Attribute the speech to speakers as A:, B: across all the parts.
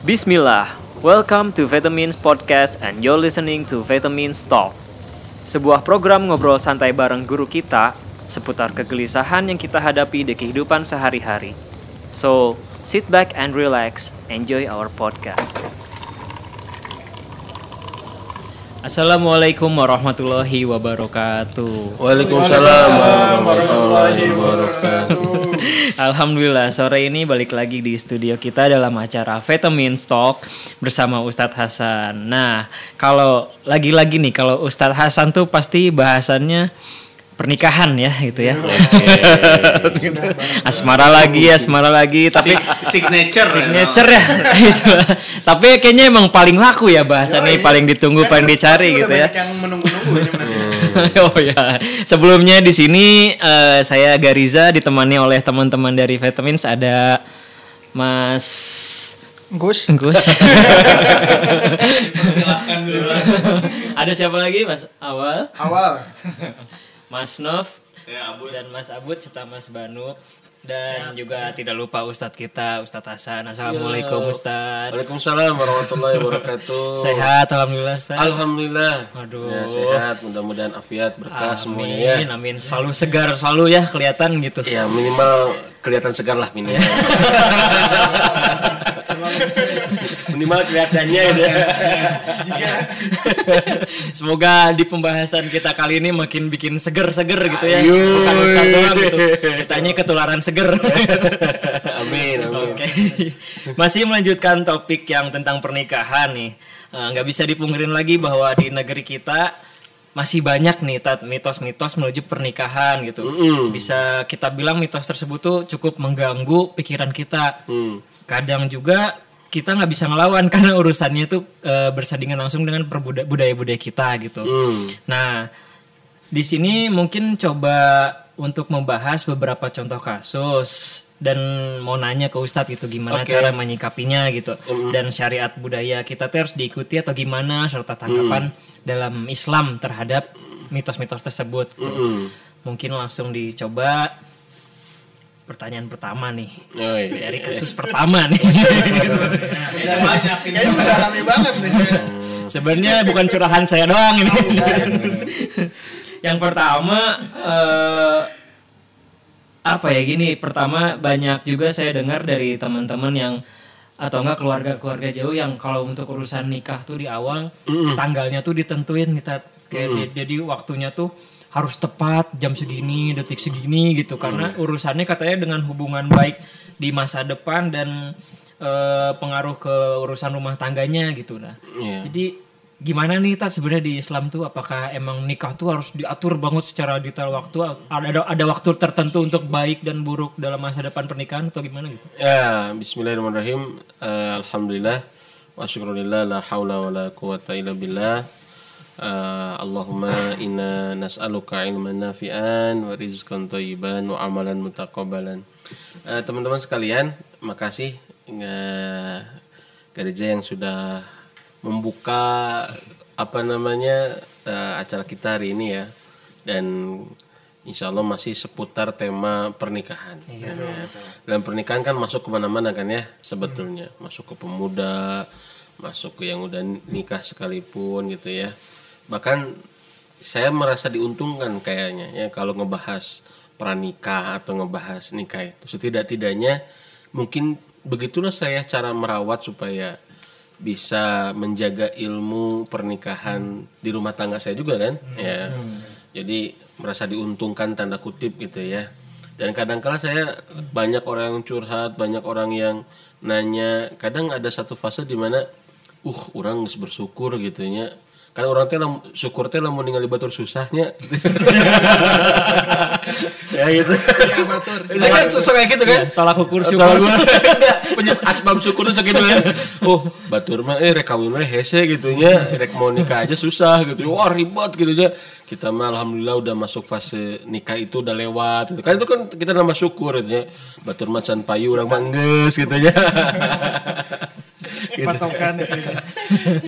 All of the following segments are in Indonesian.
A: Bismillah, welcome to Vitamins Podcast and you're listening to Vitamins Talk. Sebuah program ngobrol santai bareng guru kita seputar kegelisahan yang kita hadapi di kehidupan sehari-hari. So, sit back and relax, enjoy our podcast. Assalamualaikum warahmatullahi wabarakatuh.
B: Waalaikumsalam warahmatullahi wabarakatuh.
A: Alhamdulillah sore ini balik lagi di studio kita dalam acara Vitamin Stock bersama Ustadz Hasan. Nah kalau lagi-lagi nih kalau Ustadz Hasan tuh pasti bahasannya pernikahan ya gitu ya. asmara lagi, asmara lagi, tapi
B: signature
A: signature ya. gitu. Tapi kayaknya emang paling laku ya bahasannya, paling ditunggu, paling dicari gitu ya.
B: yang menunggu-nunggu
A: oh ya. Sebelumnya di sini eh, saya Gariza ditemani oleh teman-teman dari Vitamins. Ada Mas
C: Gus.
A: Gus. ada siapa lagi Mas? Awal?
C: awal.
A: Mas Nov dan Mas Abud serta Mas Banu dan juga tidak lupa Ustadz kita Ustadz Hasan. Assalamualaikum Ustadz.
B: Waalaikumsalam warahmatullahi wabarakatuh.
A: Sehat alhamdulillah Ustadz.
B: Alhamdulillah.
A: Aduh.
B: Ya, sehat, mudah-mudahan afiat berkah semuanya ya.
A: Amin, amin. Selalu segar, selalu ya kelihatan gitu.
B: Ya minimal kelihatan segar lah minimal. minimal kelihatannya ya.
A: Semoga di pembahasan kita kali ini makin bikin seger-seger gitu ya.
B: Ayo.
A: Bukan doang gitu. Kitanya ketularan seger.
B: Amin, amin.
A: Oke. Masih melanjutkan topik yang tentang pernikahan nih. Eh, Nggak bisa dipungkirin lagi bahwa di negeri kita masih banyak nih tat mitos-mitos menuju pernikahan gitu. Bisa kita bilang mitos tersebut tuh cukup mengganggu pikiran kita.
B: Hmm.
A: Kadang juga kita nggak bisa ngelawan karena urusannya tuh eh, bersandingan langsung dengan budaya-budaya kita gitu.
B: Hmm.
A: Nah, di sini mungkin coba untuk membahas beberapa contoh kasus dan mau nanya ke Ustadz gitu gimana
B: Oke.
A: cara menyikapinya gitu dan syariat budaya kita tuh harus diikuti atau gimana serta tanggapan dalam Islam terhadap mitos-mitos tersebut. gitu. Mungkin langsung dicoba pertanyaan pertama nih.
B: Oh, iya.
A: dari kasus pertama nih.
C: banyak kayaknya mendalami banget nih.
A: Sebenarnya bukan curahan saya doang ini. Yang pertama eh, apa ya gini, pertama banyak juga saya dengar dari teman-teman yang atau enggak keluarga-keluarga jauh yang kalau untuk urusan nikah tuh di awal tanggalnya tuh ditentuin kita kayak di- jadi waktunya tuh harus tepat jam segini detik segini gitu karena urusannya katanya dengan hubungan baik di masa depan dan eh, pengaruh ke urusan rumah tangganya gitu nah
B: Iya.
A: jadi gimana nih Tat sebenarnya di Islam tuh apakah emang nikah tuh harus diatur banget secara detail waktu ada ada, ada waktu tertentu untuk baik dan buruk dalam masa depan pernikahan atau gimana gitu?
B: Ya, bismillahirrahmanirrahim. Eh, Alhamdulillah wa syukurillah la haula wa la quwata illa billah. Eh, Allahumma inna nas'aluka ilman nafi'an wa rizqan thayyiban wa amalan mutaqabbalan. Eh, teman-teman sekalian, makasih eh, gereja yang sudah membuka apa namanya eh, acara kita hari ini ya. Dan Insya Allah masih seputar tema pernikahan. kan ya. Dan pernikahan kan masuk ke mana-mana kan ya sebetulnya. Masuk ke pemuda, masuk ke yang udah nikah sekalipun gitu ya. Bahkan saya merasa diuntungkan kayaknya ya kalau ngebahas pranikah atau ngebahas nikah itu. Setidak-tidaknya mungkin begitulah saya cara merawat supaya bisa menjaga ilmu pernikahan di rumah tangga saya juga kan ya. Jadi merasa diuntungkan tanda kutip gitu ya. Dan kadang-kala saya banyak orang yang curhat banyak orang yang nanya. Kadang ada satu fase di mana uh orang bersyukur gitu ya kan orang teh lam- syukur teh lamun ningali batur susahnya ya gitu
C: Iya, batur.
B: Itu kan susah kayak gitu kan
A: Tolak ukur syukur.
B: gua punya asbab syukur tuh segitu kan. Oh, batur mah eh rek kawin mah hese gitu nya, rek mau nikah aja susah gitu. Wah, ribet gitu ya. Kita mah alhamdulillah udah masuk fase nikah itu udah lewat gitu. Kan itu kan kita nama syukur gitu ya. Batur mah can payu urang mah geus gitu ya. Gitu.
C: patokan itu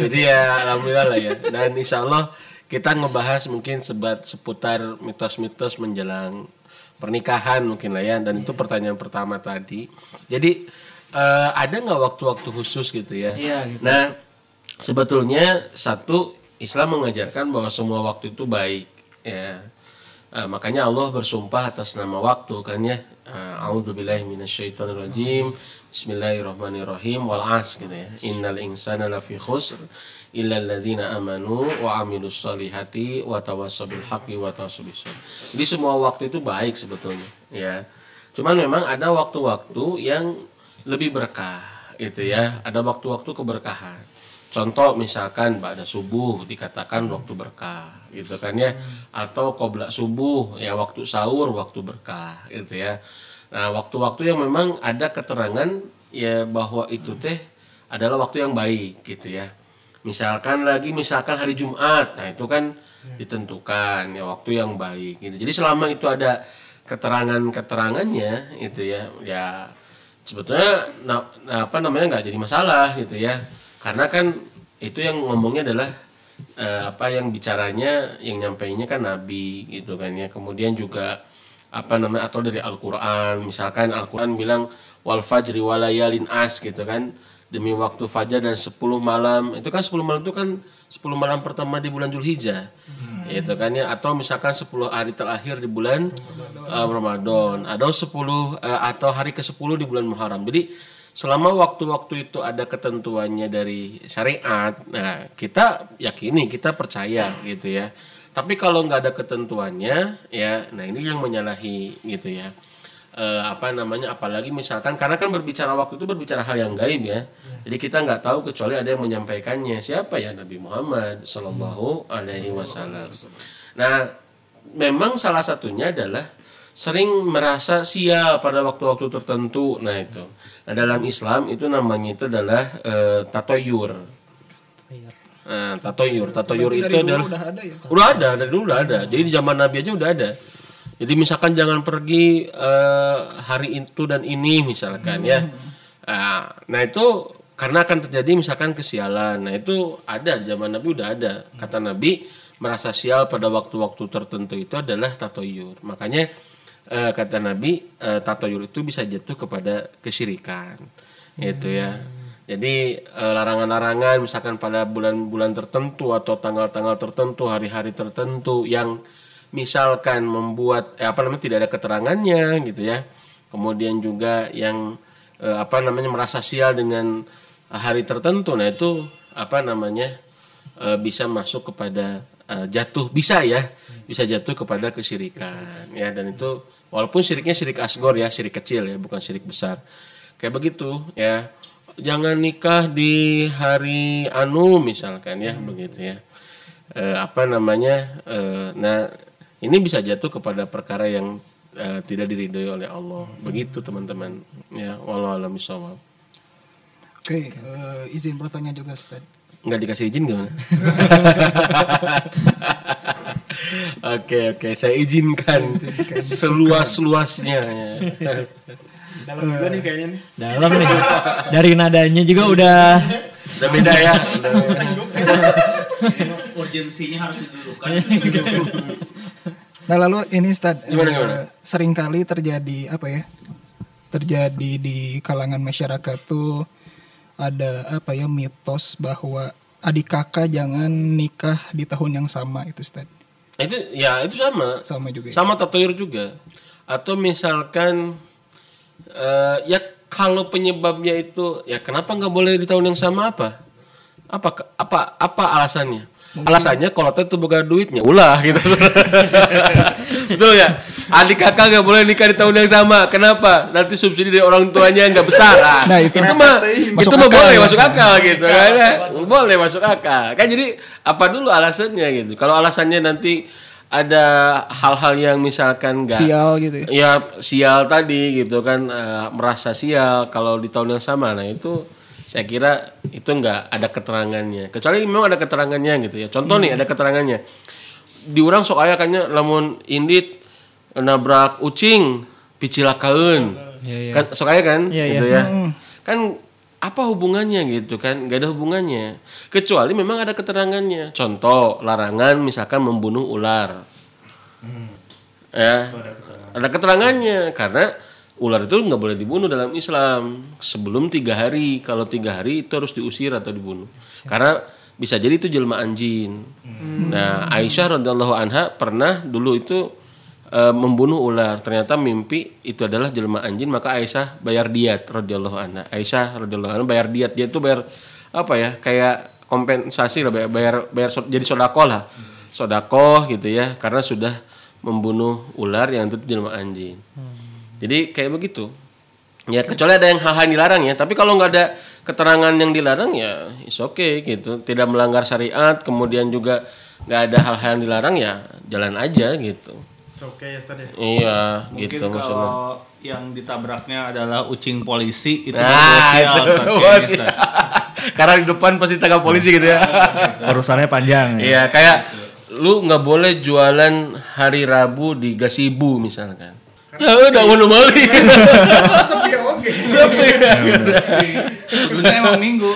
B: Jadi ya alhamdulillah lah ya. Dan insya Allah kita ngebahas mungkin sebat seputar mitos-mitos menjelang pernikahan mungkin lah ya. Dan itu pertanyaan pertama tadi. Jadi eh, ada nggak waktu-waktu khusus gitu ya?
A: Iya, gitu.
B: Nah, sebetulnya satu Islam mengajarkan bahwa semua waktu itu baik ya. Eh, makanya Allah bersumpah atas nama waktu kan ya. Eh, A'udzubillahi minasyaitonirrajim. Bismillahirrahmanirrahim wal as gitu ya. Innal insana lafi khusr illa alladzina amanu wa amilus solihati wa tawassaw bil haqqi wa tawassaw bis. Jadi semua waktu itu baik sebetulnya ya. Cuman memang ada waktu-waktu yang lebih berkah gitu ya. Ada waktu-waktu keberkahan. Contoh misalkan pada subuh dikatakan waktu berkah gitu kan ya atau qobla subuh ya waktu sahur waktu berkah gitu ya. Nah, waktu-waktu yang memang ada keterangan ya bahwa itu teh adalah waktu yang baik gitu ya. Misalkan lagi misalkan hari Jumat. Nah, itu kan ditentukan ya waktu yang baik gitu. Jadi selama itu ada keterangan-keterangannya itu ya ya sebetulnya na- na- apa namanya nggak jadi masalah gitu ya karena kan itu yang ngomongnya adalah eh, apa yang bicaranya yang nyampeinnya kan nabi gitu kan ya kemudian juga apa namanya atau dari Al-Qur'an. Misalkan Al-Qur'an bilang wal fajri walayalin as gitu kan. Demi waktu fajar dan 10 malam. Itu kan 10 malam itu kan 10 malam pertama di bulan Zulhijjah gitu kan ya. Atau misalkan 10 hari terakhir di bulan eh, Ramadan. Atau 10 eh, atau hari ke-10 di bulan Muharram. Jadi selama waktu-waktu itu ada ketentuannya dari syariat nah kita yakini kita percaya gitu ya tapi kalau nggak ada ketentuannya ya nah ini yang menyalahi gitu ya. Eh, apa namanya apalagi misalkan karena kan berbicara waktu itu berbicara hal yang gaib ya. Jadi kita nggak tahu kecuali ada yang menyampaikannya. Siapa ya? Nabi Muhammad Shallallahu Alaihi Wasallam. Nah memang salah satunya adalah sering merasa sial pada waktu-waktu tertentu. Nah itu. Nah dalam Islam itu namanya itu adalah eh, tatoyur Nah, tatoyur, tatoyur itu
D: Dari dulu
B: adalah
D: udah ada ya.
B: Udah ada, dari dulu udah ada. Jadi di zaman Nabi aja udah ada. Jadi misalkan jangan pergi eh, hari itu dan ini misalkan ya. Ah, Nah, itu karena akan terjadi misalkan kesialan. Nah, itu ada di zaman Nabi udah ada. Kata Nabi merasa sial pada waktu-waktu tertentu itu adalah tatoyur. Makanya eh, kata Nabi eh, tatoyur itu bisa jatuh kepada kesyirikan. Itu ya. Jadi eh, larangan-larangan misalkan pada bulan-bulan tertentu atau tanggal-tanggal tertentu, hari-hari tertentu yang misalkan membuat eh, apa namanya tidak ada keterangannya gitu ya. Kemudian juga yang eh, apa namanya merasa sial dengan hari tertentu. Nah, itu apa namanya? eh, bisa masuk kepada eh, jatuh bisa ya, bisa jatuh kepada kesyirikan ya dan itu walaupun syiriknya syirik asgor ya, syirik kecil ya, bukan syirik besar. Kayak begitu ya jangan nikah di hari anu misalkan ya begitu ya. Eh, apa namanya eh, nah ini bisa jatuh kepada perkara yang eh, tidak diridhoi oleh Allah. Begitu teman-teman. Ya wallahu a'lam.
D: Oke, eh, izin bertanya juga Ustaz.
B: nggak dikasih izin gimana? Oke oke. Saya izinkan seluas luasnya
C: Dalam juga nih kayaknya nih.
A: Dalam nih. Dari nadanya juga udah
B: udah beda ya
C: Urgensinya harus didulukan.
D: Nah lalu ini Ustaz,
B: Gimana, gimana?
D: sering kali terjadi apa ya? Terjadi di kalangan masyarakat tuh ada apa ya mitos bahwa adik kakak jangan nikah di tahun yang sama itu Ustaz.
B: itu ya itu sama
D: Sama juga. ya?
B: sama tatoyur juga atau misalkan eh, ya kalau penyebabnya itu ya kenapa nggak boleh di tahun yang sama apa? Apa apa apa alasannya? Alasannya kalau itu bukan duitnya ulah gitu. Betul ya? Adik kakak nggak boleh nikah di tahun yang sama. Kenapa? Nanti subsidi dari orang tuanya nggak besar. Ah,
D: Nah, itu-
B: mah
D: Masuk
B: itu mah boleh
D: ya.
B: masuk akal gitu kan. Ya. boleh masuk akal. Kan jadi apa dulu alasannya gitu? Kalau alasannya nanti ada hal-hal yang misalkan nggak
D: Sial gitu ya.
B: ya sial tadi gitu kan eh, merasa sial kalau di tahun yang sama. Nah itu saya kira itu nggak ada keterangannya. Kecuali memang ada keterangannya gitu ya. Contoh nih ada keterangannya. Di orang sok aya kayaknya lamun indit nabrak ucing picilakaun
A: Iya, iya.
B: kan sok aya kan
A: Iya,
B: gitu ya. Kan apa hubungannya gitu kan? Nggak ada hubungannya. Kecuali memang ada keterangannya. Contoh larangan misalkan membunuh ular. Ya. Ada keterangannya karena ular itu nggak boleh dibunuh dalam Islam. Sebelum tiga hari. Kalau tiga hari itu harus diusir atau dibunuh. Karena bisa jadi itu jelmaan jin. Nah Aisyah radhiallahu anha pernah dulu itu eh, membunuh ular. Ternyata mimpi itu adalah jelmaan jin. Maka Aisyah bayar diat radhiallahu anha. Aisyah radhiallahu anha bayar diat. Dia itu bayar apa ya? Kayak kompensasi lah bayar bayar, bayar so- jadi sodako lah. Sodako gitu ya. Karena sudah membunuh ular yang itu jelmaan jin. Jadi kayak begitu. Ya kecuali ada yang hal-hal dilarang ya. Tapi kalau nggak ada keterangan yang dilarang ya is okay gitu. Tidak melanggar syariat. Kemudian juga nggak ada hal-hal yang dilarang ya jalan aja gitu.
C: Oke ya Ustaz ya.
B: Iya
E: Mungkin
B: gitu maksudnya.
E: kalau yang ditabraknya adalah ucing polisi itu
B: Nah, itu ya. Karena di depan pasti tangkap polisi gitu ya.
F: Urusannya panjang ya.
B: Iya kayak lu nggak boleh jualan hari Rabu di gasibu misalkan. Ya udah udah mali.
C: Sepi oke.
B: Siapa ya? Gitu.
E: Sebenarnya emang minggu.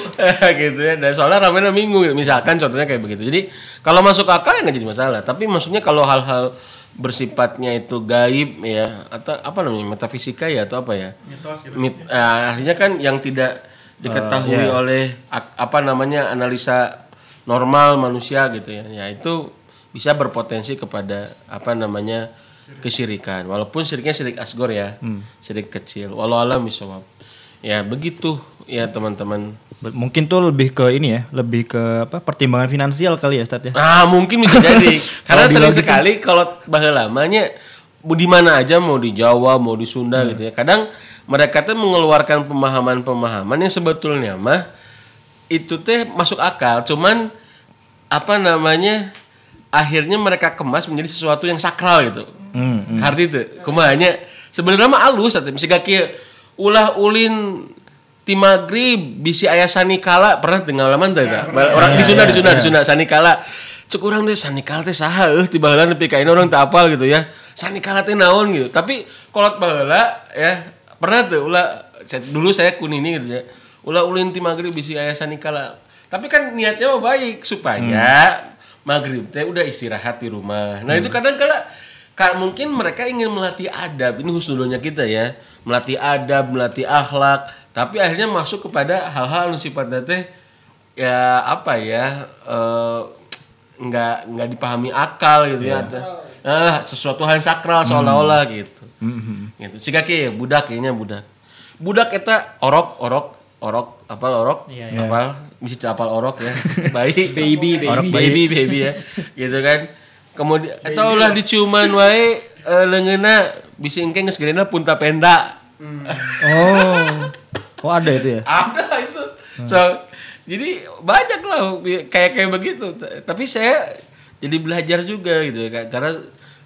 B: gitu ya. Dan soalnya ramainya minggu misalkan contohnya kayak begitu. Jadi kalau masuk akal ya nggak jadi masalah. Tapi maksudnya kalau hal-hal bersifatnya itu gaib ya atau apa namanya metafisika ya atau apa ya?
C: Mitos gitu.
B: Mit, eh, artinya kan yang tidak diketahui oleh ak- apa namanya analisa normal manusia gitu ya. Ya itu bisa berpotensi kepada apa namanya kesyirikan. Walaupun syiriknya syirik asgor ya, syirik kecil. Walau alam bisawab. Ya begitu ya teman-teman.
F: Mungkin tuh lebih ke ini ya, lebih ke apa pertimbangan finansial kali ya Ustaz ya.
B: Ah mungkin bisa jadi. Karena sering sekali kalau bahasa lamanya di mana aja mau di Jawa mau di Sunda gitu ya. Kadang mereka tuh mengeluarkan pemahaman-pemahaman yang sebetulnya mah itu teh masuk akal. Cuman apa namanya akhirnya mereka kemas menjadi sesuatu yang sakral gitu.
F: Hmm,
B: Karena itu kumanya sebenarnya mah alus atau bisa kieu ulah ulin ti magrib bisi aya sanikala. Pernah pengalaman teh eta? orang di Sunda di Sunda di Sunda sanikala. Cek urang teh sanikala teh saha eueuh ti baheula nepi ka ini orang teu apal gitu ya. Sanikala teh naon gitu. Tapi kolot baheula ya pernah tuh ulah dulu saya kunini gitu ya. Ulah ulin ti magrib bisi aya sanikala. Tapi kan niatnya mah baik supaya maghrib teh udah istirahat di rumah. Nah itu kadang kala Ka- mungkin mereka ingin melatih adab ini husnudonya kita ya. Melatih adab melatih akhlak tapi akhirnya masuk kepada hal-hal yang sifatnya teh ya apa ya eh, nggak nggak dipahami akal gitu ya. Ah sesuatu hal yang sakral seolah-olah gitu. Gitu. Si kaki ya budak kayaknya budak. Budak kita orok orok orok apal orok?
A: Iya,
B: apal? Bisa apal orok ya. Baik
A: Baby, baby.
B: Orok baby baby ya. Gitu kan kemudian atau lah diciuman wae uh, leungeunna bisi engke geus gedena punta penda.
F: Oh. Oh ada itu ya.
B: ada itu. So jadi banyak lah kayak kayak begitu. Tapi saya jadi belajar juga gitu ya karena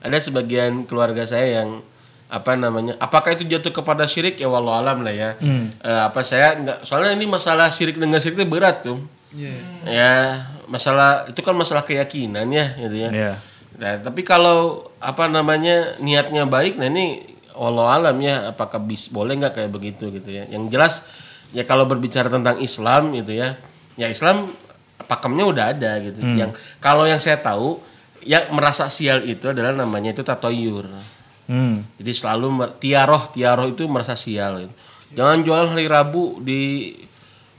B: ada sebagian keluarga saya yang apa namanya apakah itu jatuh kepada syirik? Ya walau alam lah ya. Eh, apa saya nggak soalnya ini masalah syirik dengan syirik itu berat tuh ya masalah itu kan masalah keyakinan ya gitu ya.
F: Iya.
B: Nah, tapi kalau apa namanya niatnya baik, nah ini walau alam ya, apakah bis boleh nggak kayak begitu gitu ya? Yang jelas ya kalau berbicara tentang Islam gitu ya, ya Islam pakemnya udah ada gitu. Yang kalau yang saya tahu, yang merasa sial itu adalah namanya itu tatoyur.
F: Hmm.
B: Jadi selalu tiaroh tiaroh itu merasa sial. Gitu. Jangan jual hari Rabu di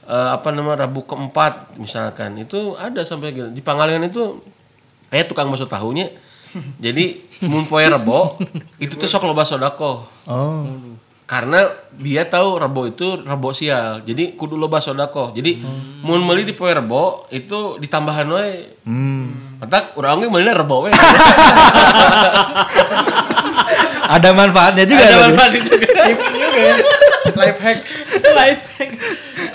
B: eh, apa namanya Rabu keempat misalkan itu ada sampai gitu. di Pangalengan itu kayak tukang bakso tahunya. Jadi mun poe rebo itu tuh sok loba sodako.
F: Oh.
B: Karena dia tahu rebo itu rebo sial. Jadi kudu loba sodako. Jadi mun meuli di poe rebo itu ditambahan we.
F: Hmm.
B: Matak urang ge meulina rebo we.
F: Ada manfaatnya juga.
B: Ada
F: tapi.
B: manfaat itu.
C: Tips juga ya. Life hack.
A: Life hack.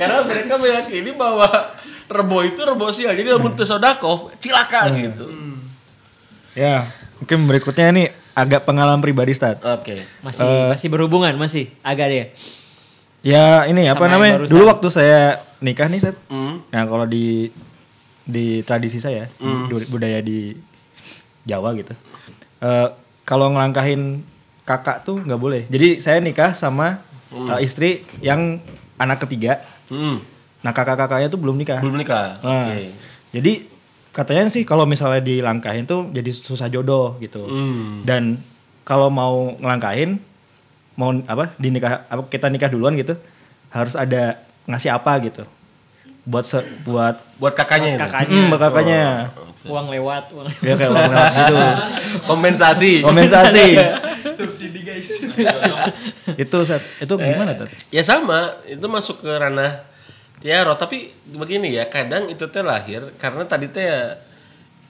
B: Karena mereka meyakini bahwa rebo itu rebo sial. Jadi lamun teu sodako cilaka gitu.
F: Ya, mungkin berikutnya ini agak pengalaman pribadi Stat.
B: Oke.
A: Masih masih berhubungan masih agak ya.
F: Ya ini apa
A: Sama yang
F: namanya?
A: barusan.
F: Dulu waktu saya nikah nih Stat.
B: Hmm.
F: Nah kalau di di tradisi saya du- budaya di Jawa gitu. eh, kalau ngelangkahin kakak tuh nggak boleh. Jadi saya nikah sama eh, istri yang anak ketiga.
B: Hmm.
F: Nah kakak-kakaknya tuh belum nikah.
B: Belum nikah.
F: Nah,
B: Oke.
F: Jadi katanya sih kalau misalnya dilangkahin tuh jadi susah jodoh gitu.
B: Hmm.
F: Dan kalau mau ngelangkahin mau apa di nikah apa kita nikah duluan gitu harus ada ngasih apa gitu buat se, buat
B: Buat kakaknya itu.
A: kakaknya
F: hmm, buat kakaknya
A: uang lewat uang
F: ya kayak uang lewat gitu
B: Kompensasi.
F: kompensasi
C: Subsidi guys.
F: itu itu gimana tuh
B: Ya sama, itu masuk ke ranah tiaro. Tapi begini ya, kadang itu teh lahir karena tadi teh ya,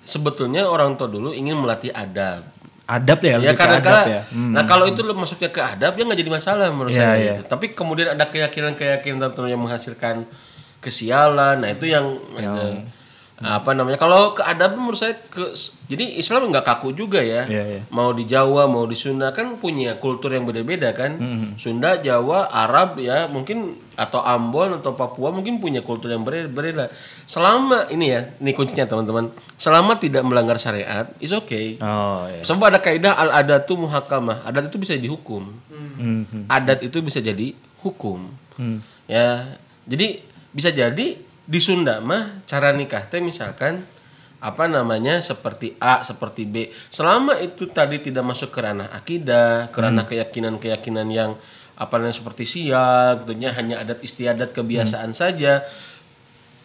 B: sebetulnya orang tua dulu ingin melatih adab.
F: adab ya
B: Ya karena
F: adab ya Hmm.
B: Nah kalau itu masuknya ke adab ya nggak jadi masalah menurut
F: Iya,
B: saya.
F: iya.
B: gitu. Tapi kemudian ada keyakinan-keyakinan tertentu yang menghasilkan kesialan. Nah itu yang, itu, apa namanya? Kalau ke adab menurut saya ke jadi Islam nggak kaku juga ya.
F: Iya, iya.
B: Mau di Jawa mau di Sunda kan punya kultur yang beda-beda kan. Sunda, Jawa, Arab ya mungkin atau Ambon atau Papua mungkin punya kultur yang berbeda. Selama ini ya, ini kuncinya teman-teman. Selama tidak melanggar syariat, is okay.
F: oh ya
B: Sebab ada kaidah al adatu muhakamah. Adat itu bisa dihukum.
F: Hmm,
B: Adat itu bisa jadi hukum.
F: Hmm.
B: Ya, jadi bisa jadi di Sunda mah cara nikah teh misalkan apa namanya seperti A, seperti B. Selama itu tadi tidak masuk ke ranah akidah, ke ranah keyakinan-keyakinan yang apa namanya seperti sial, gitunya hanya adat istiadat kebiasaan saja.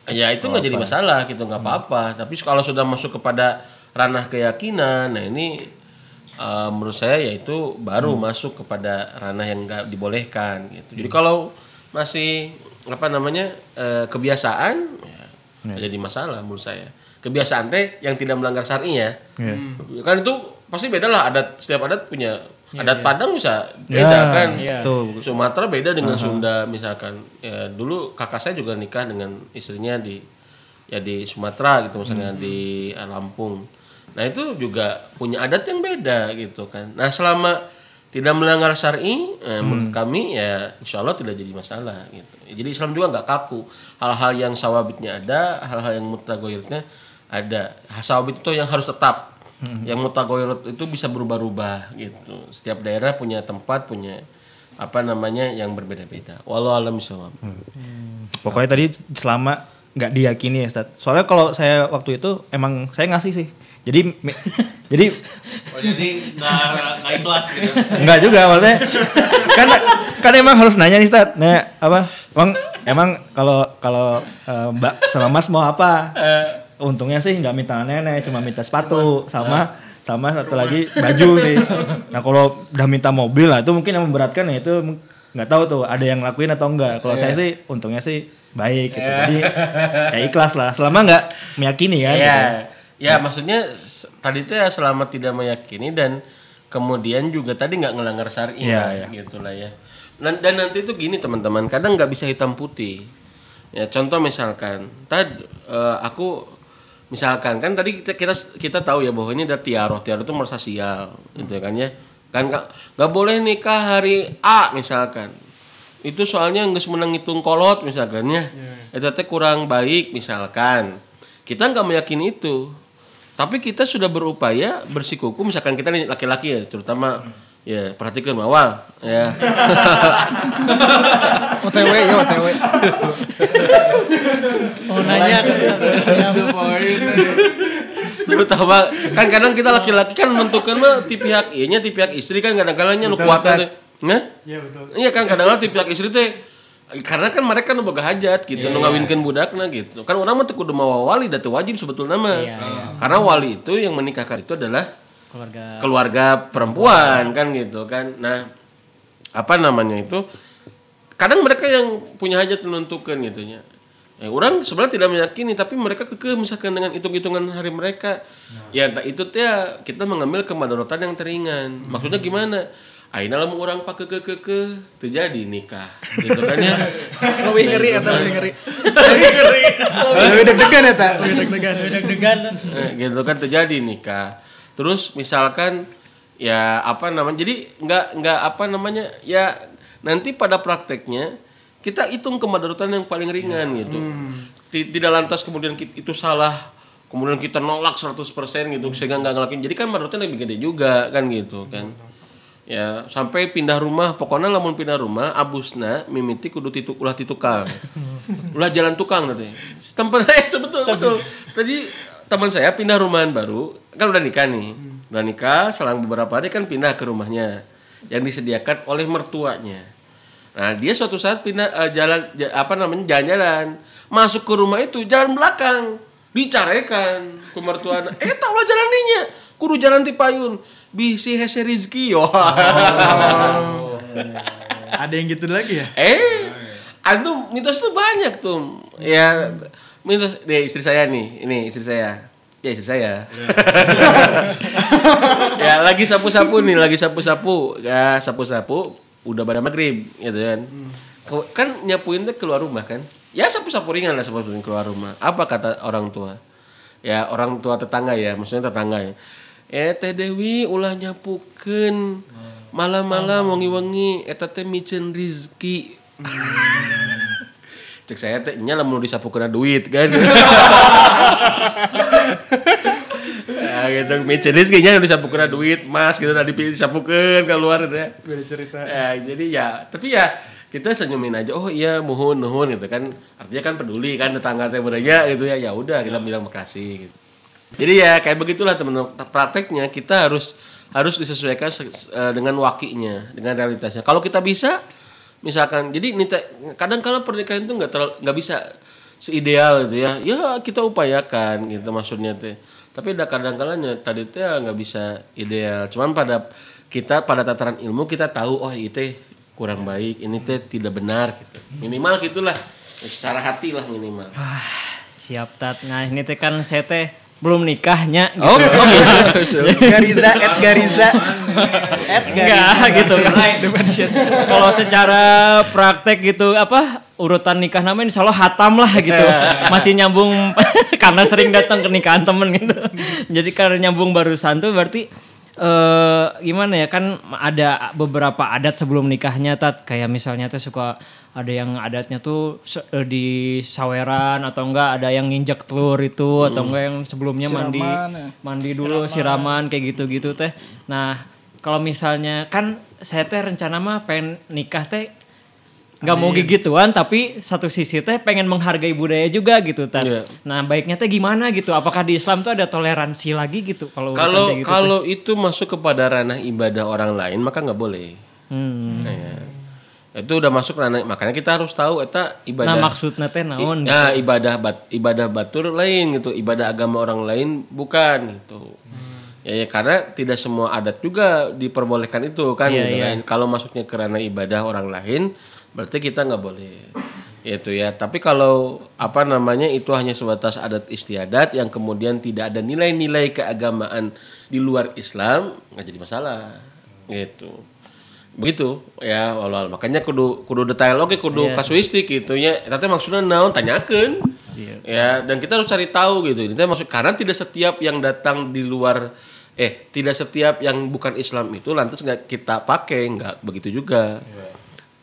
B: Ya itu nggak jadi masalah gitu nggak apa-apa. Tapi kalau sudah masuk kepada ranah keyakinan, nah ini eh, menurut saya yaitu baru masuk kepada ranah yang nggak dibolehkan gitu. Jadi kalau masih apa namanya eh, kebiasaan, ya, jadi masalah menurut saya. Kebiasaan teh yang tidak melanggar syar'i ya.
F: Iya.
B: Kan itu pasti beda lah adat setiap adat punya adat Padang bisa
F: Ya,
B: beda kan.
A: Iya.
F: tuh
B: Sumatera beda dengan Sunda misalkan. Ya, dulu kakak saya juga nikah dengan istrinya di ya di Sumatera gitu misalnya di eh, Lampung. Nah, itu juga punya adat yang beda gitu kan. Nah, selama tidak melanggar syar'i eh, menurut kami ya insya Allah tidak jadi masalah gitu. Jadi Islam juga nggak kaku. Hal-hal yang sawabitnya ada, hal-hal yang mutagoyirnya ada. Sawabit itu yang harus tetap. Yang mutagoyirut itu bisa berubah-ubah gitu. Setiap daerah punya tempat, punya apa namanya yang berbeda-beda. Walau alam bisawab.
F: Pokoknya tadi selama nggak diyakini ya, Ustaz. Soalnya kalau saya waktu itu emang saya ngasih sih. Jadi jadi
E: Oh jadi nggak nggak ikhlas gitu.
F: nggak juga maksudnya kan kan emang harus nanya nih Ustaz. Nah, apa? Emang emang kalau kalau eh, Mbak sama Mas mau apa? Untungnya sih nggak minta nenek, cuma minta sepatu sama sama satu lagi baju sih. Nah, kalau udah minta mobil lah itu mungkin yang memberatkan ya itu nggak tahu tuh ada yang lakuin atau enggak. Kalau saya sih untungnya sih baik gitu. Jadi ya ikhlas lah. Selama nggak meyakini kan. gitu.
B: Ya, ya maksudnya tadi itu ya selama tidak meyakini dan kemudian juga tadi nggak ngelanggar syari
F: Iya,
B: lah, gitu lah ya. Dan, dan nanti itu gini teman-teman, kadang nggak bisa hitam putih. Ya contoh misalkan, tadi eh, aku misalkan kan tadi kita kita kita tahu ya bahwa ini ada tiaroh, tiaroh itu merasa sial, gitu kan ya. Kan nggak nggak boleh nikah hari A misalkan. Itu soalnya nggak menang hitung kolot misalkan ya. Itu teh kurang baik misalkan. Kita nggak meyakini itu. Tapi kita sudah berupaya bersikuku misalkan kita nih laki-laki ya terutama ya perhatikan awal ya.
D: OTW ya OTW.
A: Oh nanya
B: terutama kan kadang kita laki-laki kan menentukan mah di pihak ianya di pihak istri kan kadang-kadang nu kuatnya teh. Nah? Iya betul. Iya kan kadang-kadang di pihak istri teh karena kan mereka nu boga hajat gitu, nu ngawinkeun budakna gitu. Kan orang mah teu kudu mawa wali da teu wajib sebetulnya mah. Karena wali itu yang menikahkan itu adalah
A: keluarga
B: keluarga perempuan kan gitu kan. Nah, apa namanya itu? Kadang mereka yang punya hajat menentukan gitu ya. Eh, orang sebenarnya tidak meyakini tapi mereka kekeh misalkan dengan hitung-hitungan hari mereka. Ya entah itu teh kita mengambil kemadorotan yang teringan. Maksudnya gimana? Aina lamun orang pakai ke ke ke terjadi nikah. Gitu kan ya.
D: Lebih ngeri atau lebih ngeri. Lebih deg-degan ya tak? Lebih deg-degan.
A: deg-degan.
B: Eh, gitu kan terjadi nikah. Terus misalkan ya apa namanya jadi nggak nggak apa namanya ya nanti pada prakteknya kita hitung kemadharatan yang paling ringan gitu. Ti- tidak lantas kemudian itu salah kemudian kita nolak 100% gitu sehingga nggak ngelakuin. Jadi kan madaratnya lebih gede juga kan gitu kan ya sampai pindah rumah pokoknya lamun pindah rumah abusna mimiti kudu titu ulah titukang. Ulah jalan tukang nanti. Tempat eh sebetul betul. Tadi teman saya pindah rumahan baru kan udah nikah nih. Udah nikah selang beberapa hari kan pindah ke rumahnya yang disediakan oleh mertuanya. Nah, dia suatu saat pindah eh, jalan ja- apa namanya jalan-jalan. Masuk ke rumah itu jalan belakang. Dicarekan ke mertuana. Eh, tak ulah jalan ninya. Kudu jalan ti payun. Bisi hese rizki. Wah.
F: Ada yang gitu lagi ya?
B: Eh, antum mitos itu banyak tuh. Ya, mitos deh istri saya nih, ini istri saya. Ya istri saya. ya lagi sapu-sapu nih, lagi sapu-sapu. Ya sapu-sapu, udah pada maghrib, gitu kan. Kan nyapuin tuh keluar rumah kan. Ya sapu-sapu ringan lah sapu keluar rumah. Apa kata orang tua? Ya orang tua tetangga ya, maksudnya tetangga ya. Eh Teh Dewi ulah nyapukeun malam-malam wangi-wangi eta teh micen rizki. Cek saya teh nya lamun disapu kena duit kan. ya gitu micen rizki nya disapu kena duit mas gitu tadi disapukeun keluar ya.
F: Beda cerita.
B: Ya, jadi ya, tapi ya kita senyumin aja. Oh iya, mohon, nuhun gitu kan. Artinya kan peduli kan tetangga teh beraya gitu ya. Ya udah kita bilang makasih gitu. Jadi ya kayak begitulah teman-teman. Prakteknya kita harus harus disesuaikan se- eh, dengan wakinya, dengan realitasnya. Kalau kita bisa misalkan jadi nita, kadang kala pernikahan itu nggak nggak bisa seideal gitu ya. Ya kita upayakan gitu maksudnya teh. Tapi ada kadang kalanya tadi teh nggak bisa ideal. Cuman pada kita pada tataran ilmu kita tahu oh itu kurang baik, ini teh tidak benar gitu. Minimal gitulah. Secara hati lah minimal.
A: Siap tat. Nah, ini teh kan saya teh belum nikahnya gitu.
B: Oh, oh gitu.
F: Gariza, at Gariza. At
A: Enggak gitu. Kalau secara praktek gitu apa urutan nikah namanya insya Allah hatam lah gitu. Masih nyambung karena sering datang ke nikahan temen gitu. Jadi karena nyambung barusan tuh berarti eh gimana ya kan ada beberapa adat sebelum nikahnya tat kayak misalnya tuh suka ada yang adatnya tuh eh, di saweran atau enggak ada yang nginjek telur itu atau enggak yang sebelumnya mandi
D: Siraman, ya.
A: mandi dulu siraman kayak gitu-gitu teh. Nah, kalau misalnya kan saya teh rencana mah pengen nikah teh nggak mau gituan tapi satu sisi teh pengen menghargai budaya juga gitu teh.
B: Iya.
A: Nah, baiknya teh gimana gitu? Apakah di Islam tuh ada toleransi lagi gitu kalau
B: Kalau
A: gitu,
B: kalau itu masuk kepada ranah ibadah orang lain maka nggak boleh.
A: Hmm.
B: Ya. Itu udah masuk ranah makanya kita harus tahu eta ibadah.
A: Nah, maksudnya teh naon?
B: Ya, ibadah bat, ibadah batur lain gitu, ibadah agama orang lain bukan gitu. Ya, ya karena tidak semua adat juga diperbolehkan itu kan
A: Iya,
B: gitu
A: iya.
B: kan. Kalau masuknya ke ranah ibadah orang lain berarti kita nggak boleh. Itu ya. Tapi kalau apa namanya itu hanya sebatas adat istiadat yang kemudian tidak ada nilai-nilai keagamaan di luar Islam nggak jadi masalah. Gitu. Begitu ya walau makanya kudu kudu detail. Oke kudu kasuistik gitu ya. Tapi maksudnya naon? Tanyakan ya dan kita harus cari tahu gitu. Ini maksud karena tidak setiap yang datang di luar eh tidak setiap yang bukan Islam itu lantas nggak kita pakai nggak begitu juga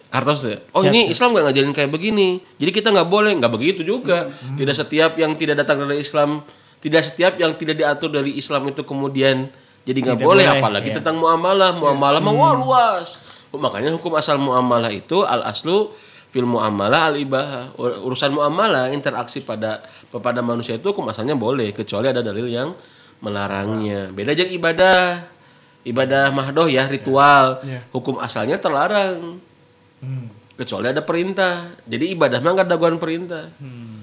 B: Kartos ya? Oh ini Islam nggak ngajarin kayak begini, jadi kita nggak boleh, nggak begitu juga. Tidak setiap yang tidak datang dari Islam, tidak setiap yang tidak diatur dari Islam itu kemudian jadi nggak boleh,
A: boleh,
B: apalagi
A: ya.
B: tentang muamalah, muamalah mah wah luas. Oh, makanya hukum asal muamalah itu al aslu fil muamalah al ibah urusan muamalah interaksi pada kepada manusia itu hukum asalnya boleh kecuali ada dalil yang melarangnya. Beda aja ibadah. Ibadah mahdoh ya ritual. Hukum asalnya terlarang. Kecuali ada perintah. Jadi ibadah mah nggak daguan perintah.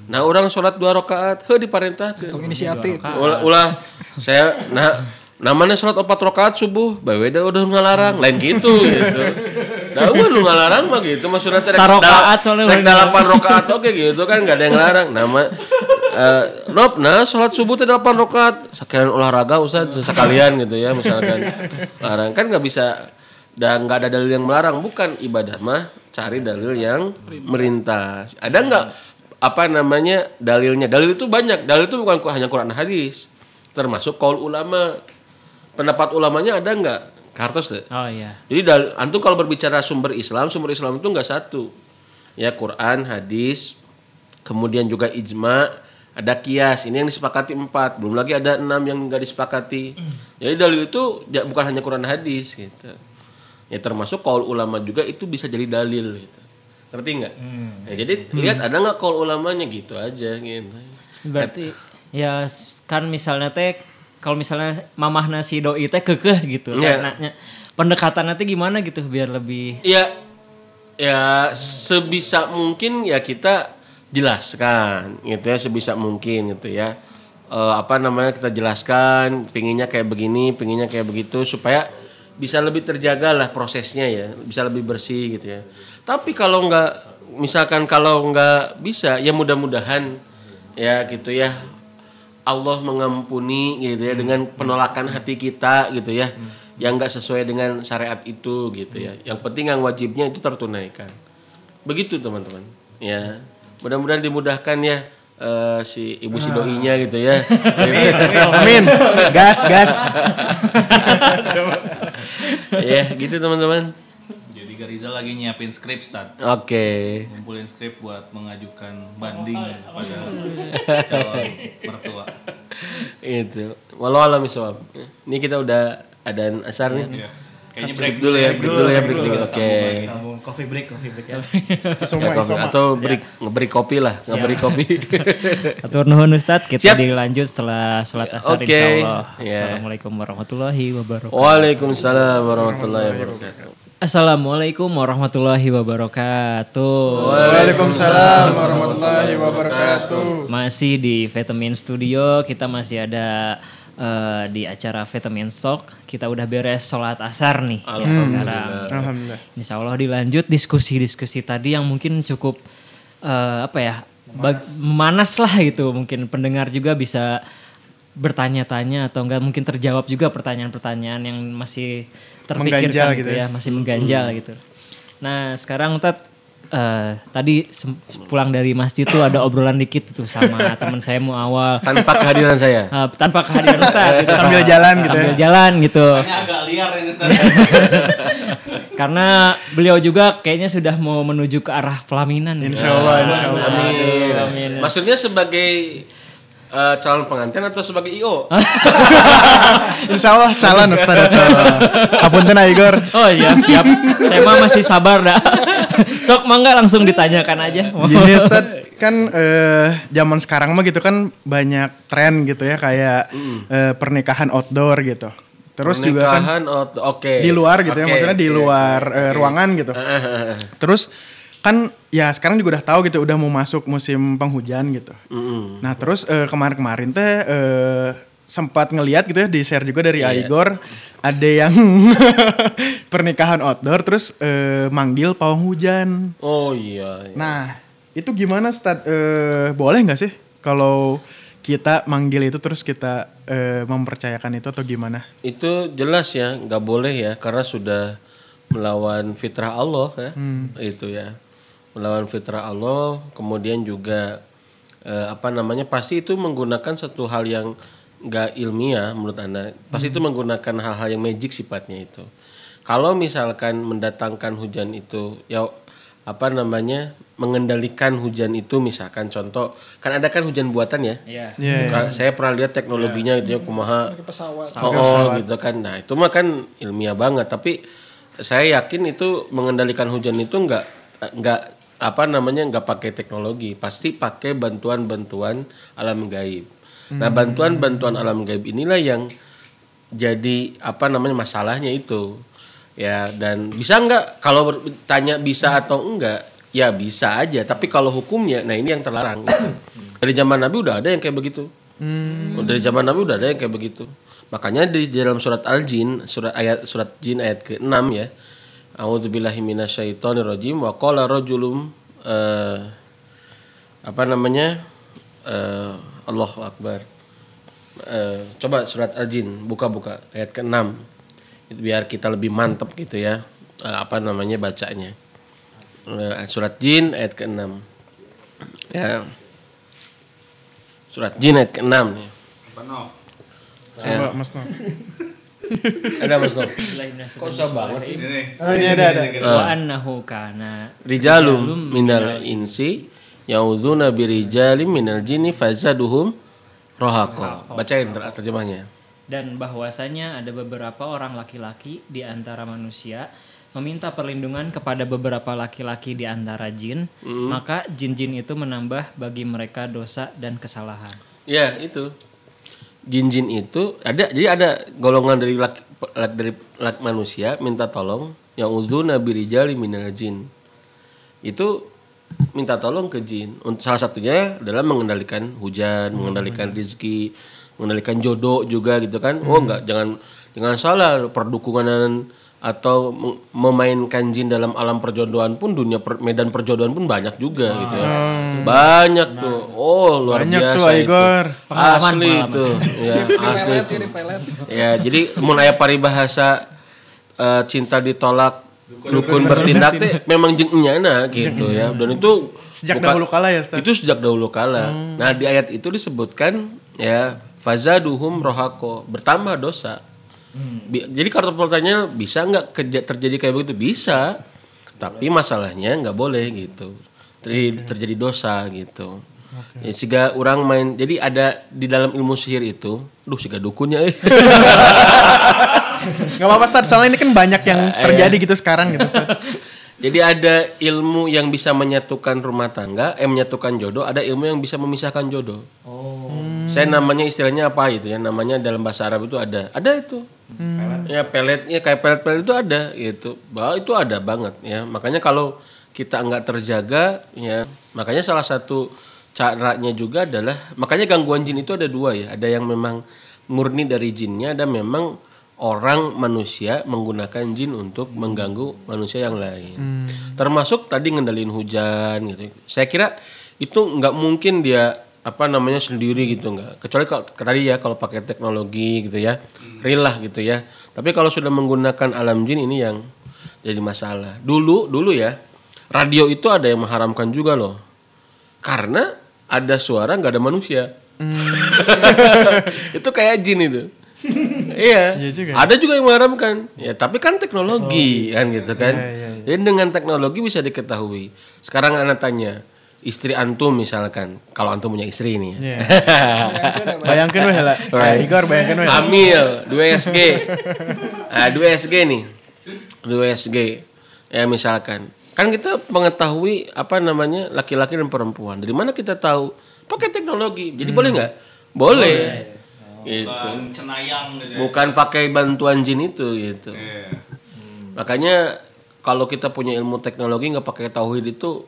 B: Nah orang sholat dua rakaat, he diperintahkan.
D: Sok inisiatif.
B: Ulah, ulah saya nah namanya sholat empat rakaat subuh, bae udah udah ngalarang, lain gitu gitu. Nah, gue lu ngalarang mah gitu maksudnya teh rek
A: Sarokaat
B: da-
A: soalnya
B: rek dalapan rakaat oke gitu kan nggak ada yang larang. Nama eh nop nah sholat subuh teh delapan rakaat sekalian olahraga usah sekalian gitu ya misalkan larang kan nggak bisa dan nggak ada dalil yang melarang. Bukan ibadah mah cari dalil yang merintah ada nggak apa namanya dalilnya? Dalil itu banyak. Dalil itu bukan hanya Quran hadis. Termasuk kaul ulama. Pendapat ulamanya ada nggak? Kartos deh.
A: Oh iya.
B: jadi dal- antum kalau berbicara sumber Islam sumber Islam itu nggak satu. Ya Quran hadis kemudian juga ijma ada kias. Ini yang disepakati empat. Belum lagi ada enam yang nggak disepakati. Jadi dalil itu ja- bukan hanya Quran hadis gitu ya termasuk kaul ulama juga itu bisa jadi dalil gitu. Ngerti nggak? Ya, jadi lihat ada nggak kaul ulamanya gitu aja gitu.
A: Berarti ya s- kan misalnya teh kalau misalnya mamahna si doi teh kekeh gitu. Kan nanya pendekatan nanti gimana gitu biar lebih
B: Ya, ya sebisa mungkin ya kita jelaskan gitu ya sebisa mungkin gitu ya. Eh, apa namanya kita jelaskan, pinginnya kayak begini, pinginnya kayak begitu supaya bisa lebih terjaga lah prosesnya ya, bisa lebih bersih gitu ya. Tapi kalau nggak, misalkan kalau nggak bisa, ya mudah-mudahan ya gitu ya Allah mengampuni gitu ya dengan penolakan hati kita gitu ya yang nggak sesuai dengan syariat itu gitu ya. Yang penting yang wajibnya itu tertunaikan. Begitu teman-teman. Ya mudah-mudahan dimudahkan ya eh, si ibu si doinya gitu ya
C: Amin. Gas, gas.
B: ya gitu teman-teman
E: Jadi Garizal lagi nyiapin skrip Stad.
B: oke
E: Ngumpulin skrip buat mengajukan banding pada calon mertua.
B: itu walau alam ini kita udah ada asar nih
E: Iya. Kayaknya
B: Skip
E: break
B: dulu ya break dulu ya break dulu oke
F: Sambung coffee break, coffee break ya.
B: Ya, kopi. atau break ngeberi kopi lah ngeberi kopi
A: Atur nuhun Ustaz, kita
B: Siap.
A: dilanjut setelah salat asar
B: Oke.
A: insyaallah.
B: Ya.
A: Assalamualaikum warahmatullahi wabarakatuh.
B: Waalaikumsalam warahmatullahi wabarakatuh
A: Assalamualaikum warahmatullahi wabarakatuh.
C: Waalaikumsalam warahmatullahi wabarakatuh.
A: Masih di Vitamin Studio, kita masih ada eh, di acara Vitamin Talk. Kita udah beres sholat asar nih ya, sekarang.
C: Alhamdulillah.
A: Insya Allah dilanjut diskusi-diskusi tadi yang mungkin cukup eh, apa ya memanas lah gitu. Mungkin pendengar juga bisa bertanya-tanya atau enggak mungkin terjawab juga pertanyaan-pertanyaan yang masih terpikirkan
C: Mengganjal
A: gitu
C: gitu
A: ya, masih mengganjal gitu. Nah sekarang Tat eh, tadi pulang dari masjid tuh ada obrolan dikit tuh sama teman saya mau awal
B: tanpa kehadiran saya
A: Eh, tanpa kehadiran Ustaz gitu.
C: Sambil jalan gitu ya.
A: sambil jalan gitu
E: Ini agak liar ini Stad.
A: karena beliau juga kayaknya sudah mau menuju ke arah pelaminan gitu.
C: Insya Allah, insya Allah.
B: Amin. Maksudnya sebagai eh, calon pengantin atau sebagai IO?
C: Insya Allah calon Ustaz. Kapunten Igor.
A: oh iya siap saya mah masih sabar dah sok mangga langsung ditanyakan aja
C: Gini Ustaz, kan eh, zaman sekarang mah gitu kan banyak tren gitu ya kayak eh, pernikahan outdoor gitu. Terus juga kan
B: Pernikahan, oke.
C: di luar gitu ya,
B: Oke,
C: maksudnya di luar
B: oke,
C: eh, ruangan gitu. Terus kan ya sekarang juga udah tahu gitu udah mau masuk musim penghujan gitu.
B: Mm-mm.
C: Nah terus eh, kemarin-kemarin teh eh, sempat ngeliat gitu ya di share juga dari
B: Iya.
C: Igor ada yang pernikahan outdoor terus eh, manggil pawang hujan.
B: Oh iya.
C: Nah itu gimana Stad? Eh, boleh nggak sih kalau kita manggil itu terus kita eh, mempercayakan itu atau gimana?
B: Itu jelas ya, nggak boleh ya, karena sudah melawan fitrah Allah ya, itu ya, melawan fitrah Allah. Kemudian juga eh, apa namanya, pasti itu menggunakan satu hal yang nggak ilmiah menurut anda. Pasti itu menggunakan hal-hal yang magic sifatnya itu. Kalau misalkan mendatangkan hujan itu, ya apa namanya, mengendalikan hujan itu, misalkan contoh, kan ada kan hujan buatan ya.
A: Iya.
C: Iya.
B: Ka- Saya pernah lihat teknologinya gitu ya kumaha Oh, oh, gitu kan. Nah, itu mah kan ilmiah banget, tapi saya yakin itu mengendalikan hujan itu enggak enggak apa namanya enggak pakai teknologi, pasti pakai bantuan-bantuan alam gaib. Nah, bantuan-bantuan alam gaib inilah yang jadi apa namanya masalahnya itu. Ya, dan bisa enggak kalau bertanya bisa atau enggak? Ya bisa aja, tapi kalau hukumnya nah ini yang terlarang gitu. Dari zaman Nabi udah ada yang kayak begitu. Dari zaman Nabi udah ada yang kayak begitu. Makanya di dalam surat Al-Jin, surat ayat surat Jin ayat ke-6 ya. A'udzubillahi minasyaitonirrajim wa qala rajulum eh, apa namanya? Eh, Allahu akbar. Eh, coba surat Al-Jin buka-buka ayat ke-6. Biar kita lebih mantap gitu ya. Eh, apa namanya bacanya. Eh, surat Jin ayat ke-6. Ya. Surat Jin ayat ke-6 nih.
C: Coba Mas Noh.
B: Ada Mas Nom? Kok susah banget sih?
E: Ini.
C: Oh ini ada ada.
A: wa annahu kana
B: Rijalum minal insi yaudzuuna birijalim minal jinni fazaduhum rohaqo. Bacain ter- terjemahnya.
A: dan bahwasanya ada beberapa orang laki-laki di antara manusia meminta perlindungan kepada beberapa laki-laki di antara jin, maka jin-jin itu menambah bagi mereka dosa dan kesalahan.
B: Ya, itu. Jin-jin itu ada jadi ada golongan dari laki, pe- dari laki manusia minta tolong yang udzuna birijali minal jin. Itu minta tolong ke jin. Salah satunya adalah mengendalikan hujan, mengendalikan rizki, mengendalikan jodoh juga gitu kan. Oh enggak, jangan jangan salah perdukungan atau mem- memainkan jin dalam alam perjodohan pun dunia per- medan perjodohan pun banyak juga gitu ya. Banyak tuh. Oh, luar
C: Banyak
B: biasa
C: tuh,
B: itu.
C: Igor.
B: Asli itu. Ya, asli itu. Ya, jadi mun aya paribahasa eh, cinta ditolak dukun bertindak teh memang jeung enyana gitu ya. Dan itu
C: Sejak
B: bukan-
C: dahulu kala ya, Ustaz?
B: Itu sejak dahulu kala. Nah, di ayat itu disebutkan ya fazaduhum rohako bertambah dosa. Bi- Jadi kalau pertanyaannya bisa nggak terjadi kayak begitu? Bisa. Tapi masalahnya nggak boleh gitu. Ter- Terjadi dosa gitu. Ya, sehingga orang main jadi ada di dalam ilmu sihir itu, duh siga dukunnya eh.
C: Gak apa-apa Ustaz, soalnya ini kan banyak yang terjadi gitu sekarang gitu Ustaz.
B: Jadi ada ilmu yang bisa menyatukan rumah tangga, eh menyatukan jodoh, ada ilmu yang bisa memisahkan jodoh. Oh. Saya namanya istilahnya apa itu ya? Namanya dalam bahasa Arab itu ada. Ada itu. Ya peletnya kayak pelet-pelet itu ada gitu. Bahwa itu ada banget ya. Makanya kalau kita nggak terjaga ya, makanya salah satu caranya juga adalah makanya gangguan jin itu ada dua ya. Ada yang memang murni dari jinnya, ada memang orang manusia menggunakan jin untuk mengganggu manusia yang lain. Termasuk tadi ngendalin hujan gitu. Saya kira itu nggak mungkin dia apa namanya sendiri gitu nggak. Kecuali kalau tadi ya kalau pakai teknologi gitu ya, real lah gitu ya. Tapi kalau sudah menggunakan alam jin ini yang jadi masalah. Dulu dulu ya radio itu ada yang mengharamkan juga loh. Karena ada suara nggak ada manusia. itu kayak jin itu. Iya. Ada juga yang mengharamkan. Ya, tapi kan teknologi kan gitu kan. Jadi dengan teknologi bisa diketahui. Sekarang anak tanya, istri antum misalkan, kalau antum punya istri ini. ya.
C: Bayangkan weh lah. Igor bayangkan weh.
B: Amil 2SG. Nah, 2SG nih. 2SG. Ya misalkan. Kan kita mengetahui apa namanya laki-laki dan perempuan. Dari mana kita tahu? Pakai teknologi. Jadi boleh nggak? Boleh. Gitu.
E: Bukan cenayang gitu ya.
B: Bukan pakai bantuan jin itu gitu.
E: Iya.
B: Makanya kalau kita punya ilmu teknologi nggak pakai tauhid itu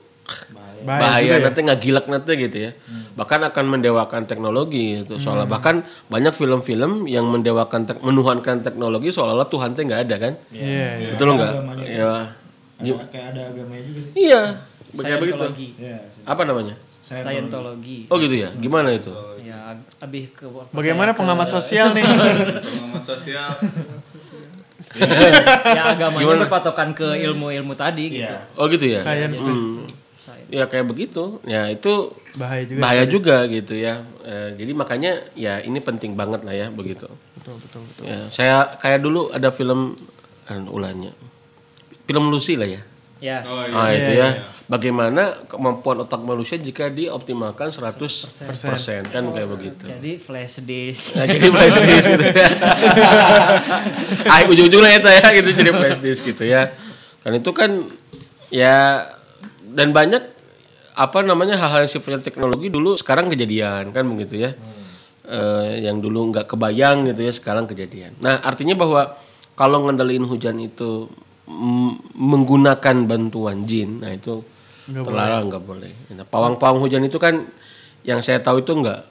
C: Bahaya
B: bahaya,
C: ya.
B: nanti nggak gilak nanti gitu ya. Bahkan akan mendewakan teknologi gitu. Soalnya bahkan banyak film-film yang mendewakan tek- menuhankan teknologi seolah-olah Tuhan teh nggak ada kan?
C: Iya, iya.
B: Betul nggak? Ya.
F: Ada, kayak ada agamanya juga sih.
B: Iya. Kayak begitu. Apa namanya?
A: Scientology.
B: Oh gitu ya. Gimana itu?
A: Ya, lebih ke
C: Bagaimana pengamat sosial nih?
E: Pengamat sosial.
A: ya agamanya berpatokan ke ilmu-ilmu tadi gitu.
B: Oh gitu ya.
C: Science.
B: Hmm.
A: Saya-
B: Ya kayak begitu. Ya itu
C: Bahaya juga.
B: bahaya juga gitu ya. Eh, jadi makanya ya ini penting banget lah ya begitu.
C: Betul, betul, betul.
B: Ya, saya kayak dulu ada film anu, ulangnya. Film Lucy lah ya.
A: Ya.
E: Oh iya.
B: Ah itu ya. Bagaimana kemampuan otak manusia jika dioptimalkan 100% kan kayak begitu.
A: Jadi flash disk.
B: Nah, jadi flash disk gitu ya. ah, ujung-ujungnya itu ya gitu jadi flash disk gitu ya. Kan itu kan ya dan banyak apa namanya hal-hal yang sifatnya teknologi dulu sekarang kejadian kan begitu ya. Eh, yang dulu nggak kebayang gitu ya sekarang kejadian. Nah artinya bahwa kalau ngendaliin hujan itu menggunakan bantuan jin, nah itu terlarang nggak boleh. Nah, pawang-pawang hujan itu kan yang saya tahu itu nggak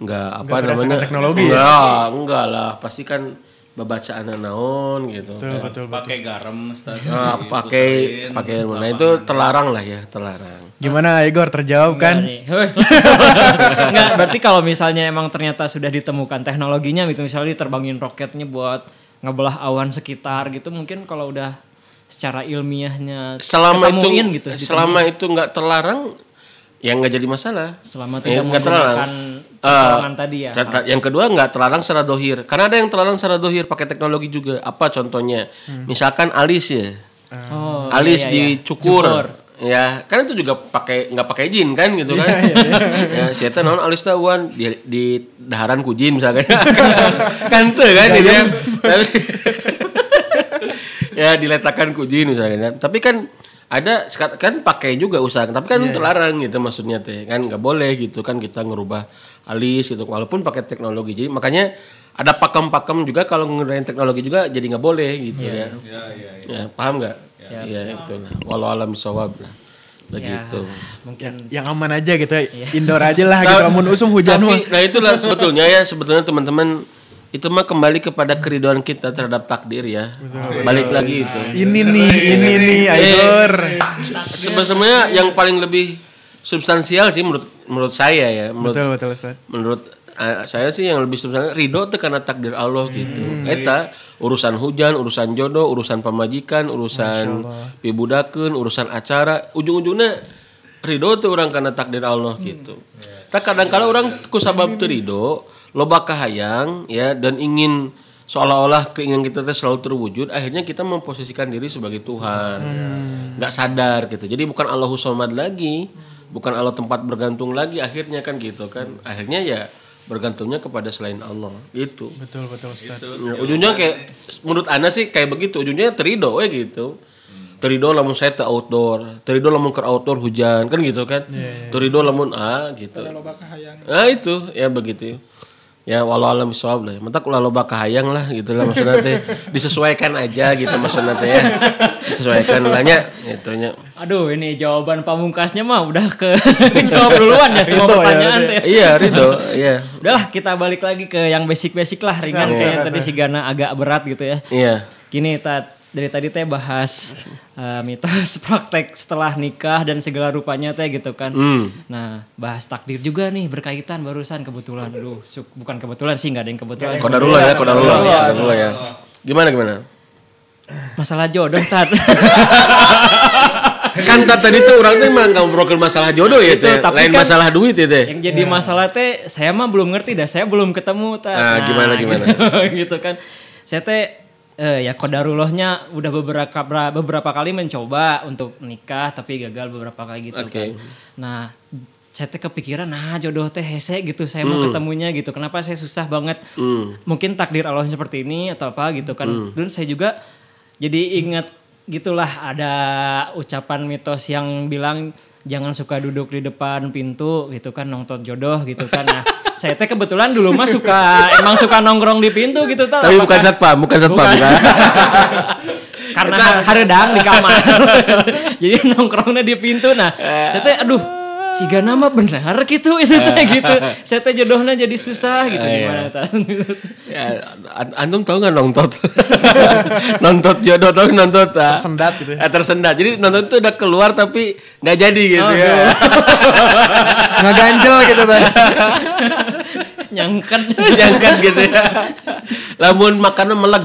B: nggak apa namanya
C: teknologi ya?
B: enggak, enggak lah pasti kan babacaan naon gitu
C: Betul,
B: kan.
C: betul, betul.
E: Pakai garam Ustaz.
B: Nah, pakai pakai nah itu terlarang lah ya terlarang
C: Gimana Igor terjawab kan?
A: Enggak, berarti kalau misalnya emang ternyata sudah ditemukan teknologinya gitu misalnya diterbangin roketnya buat ngebelah awan sekitar gitu mungkin kalau udah secara ilmiahnya
B: selama itu
A: gitu
B: selama itu nggak terlarang ya nggak jadi masalah.
A: Selama
B: Ya,
A: tidak
B: terlarang.
A: menggunakan
B: Eh,
A: pertolongan tadi ya.
B: yang kedua nggak terlarang secara dohir. Karena ada yang terlarang secara dohir pakai teknologi juga. Apa contohnya? Misalkan alis ya.
A: Oh,
B: alis
A: iya, iya, iya.
B: dicukur
A: Cukur.
B: ya kan itu juga pakai nggak pakai jin kan gitu kan? Ya saya tahu naon alis tahuan di, di daharan ku jin misalkan. Kan tuh kan gitu ya Tapi- ya diletakkan ku jin misalkan tapi kan ada kan pakai juga usaha tapi kan itu terlarang gitu maksudnya teh kan nggak boleh gitu kan kita ngerubah alis gitu walaupun pakai teknologi jadi makanya ada pakem-pakem juga kalau ngegunain teknologi juga jadi nggak boleh gitu ya.
E: Ya, ya, ya.
B: Ya, paham nggak? Iya itu lah. Walau alam bisawab lah. Begitu.
A: Mungkin
C: Yang aman aja gitu ya. Indoor aja lah gitu. Amun usum hujan mah.
B: Tapi, nah itulah sebetulnya ya sebetulnya teman-teman itu mah kembali kepada keriduan kita terhadap takdir ya. Balik lagi itu.
C: Ini nih, ini nih Aigor.
B: Sebenarnya yang paling lebih substansial sih menurut menurut saya ya. Menurut
C: Betul betul Ustaz.
B: menurut eh, saya sih yang lebih substansial ridho itu karena takdir Allah gitu. Eta urusan hujan, urusan jodoh, urusan pemajikan, urusan pibudakeun, urusan acara, ujung-ujungnya ridho tuh orang karena takdir Allah gitu. Tak kadang-kala orang ku sabab teu ridho, loba kahayang ya dan ingin seolah-olah keinginan kita teh selalu terwujud, akhirnya kita memposisikan diri sebagai Tuhan. nggak sadar gitu. Jadi bukan Allahu Somad lagi, bukan Allah tempat bergantung lagi akhirnya kan gitu kan. Akhirnya ya bergantungnya kepada selain Allah gitu.
C: Betul betul Ustaz.
B: Ya, ujungnya kayak menurut Ana sih kayak begitu. Ujungnya terido we gitu. Terido lamun saya te outdoor, terido lamun ke outdoor hujan kan gitu kan. Terido lamun ah gitu.
D: loba kahayang
B: Nah itu ya begitu. Ya walau alam bisawab lah. Mentak ulah loba kahayang lah gitu lah maksudnya teh. Disesuaikan aja gitu maksudnya teh ya. Disesuaikan lah nya gitu nya.
A: Aduh ini jawaban pamungkasnya mah udah ke jawab duluan ya semua
C: ya,
A: pertanyaan
C: berarti.
A: teh.
B: Iya Ridho, iya.
A: Udahlah kita balik lagi ke yang basic-basic lah ringan kayaknya tadi si Gana agak berat gitu ya.
B: Iya.
A: Gini tat dari tadi teh bahas uh, mitos praktek setelah nikah dan segala rupanya teh gitu kan.
B: Hmm.
A: Nah bahas takdir juga nih berkaitan barusan kebetulan. Aduh su- bukan kebetulan sih nggak ada yang kebetulan.
B: Kodarullah ya, kodarullah. Kodarullah ya. Gimana gimana?
A: Masalah jodoh tat.
B: kan ta- tadi tuh orang tuh emang ngobrolin masalah jodoh ya teh
A: tapi
B: lain
A: kan-
B: masalah duit ya teh
A: yang jadi masalah teh saya mah belum ngerti dah saya belum ketemu tat.
B: Ah, gimana, gimana?
A: Gitu, gitu kan. Saya teh eh, ya kodarullahnya udah beberapa beberapa kali mencoba untuk nikah tapi gagal beberapa kali gitu
B: Oke.
A: kan. Nah, saya teh kepikiran nah jodoh teh hese gitu saya mau
B: Hmm.
A: ketemunya gitu. Kenapa saya susah banget? Mungkin takdir Allah seperti ini atau apa gitu kan.
B: Hmm.
A: Dan saya juga jadi ingat gitulah ada ucapan mitos yang bilang jangan suka duduk di depan pintu gitu kan nonton jodoh gitu kan. Nah, saya teh kebetulan dulu mah suka emang suka nongkrong di pintu gitu tuh.
B: tapi bukan satpam bukan satpam
A: Bukan.
B: kan
A: karena har- haredang di kamar. Jadi nongkrongnya di pintu. Nah, saya teh aduh si Gana mah benar gitu itu teh gitu. Saya teh jodohnya jadi susah gitu gimana tah.
B: ya, an- antum tahu nggak nontot nontot jodoh tahu nontot ah?
C: Tersendat gitu.
B: Eh, tersendat jadi nontot itu udah keluar tapi nggak jadi gitu ya
C: Ngeganjel gitu tuh.
A: Nyangket.
B: jangan gitu ya lamun makannya meleg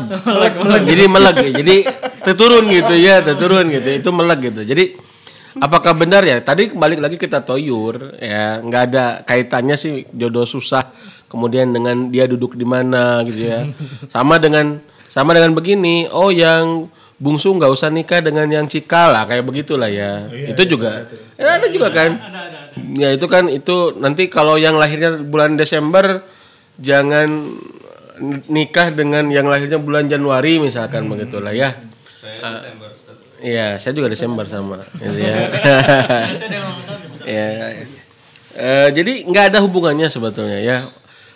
B: jadi meleg jadi terturun gitu ya terturun gitu itu meleg gitu jadi apakah benar ya? Tadi balik lagi kita toyur ya. Nggak ada kaitannya sih jodoh susah kemudian dengan dia duduk di mana gitu ya. Sama dengan sama dengan begini oh yang bungsu nggak usah nikah dengan yang cikal lah kayak begitulah ya. Itu juga ya ada juga kan. Ya itu kan itu nanti kalau yang lahirnya bulan Desember jangan nikah dengan yang lahirnya bulan Januari misalkan begitulah ya Iya, saya juga Desember sama, gitu ya. ya. Eh, jadi nggak ada hubungannya sebetulnya ya.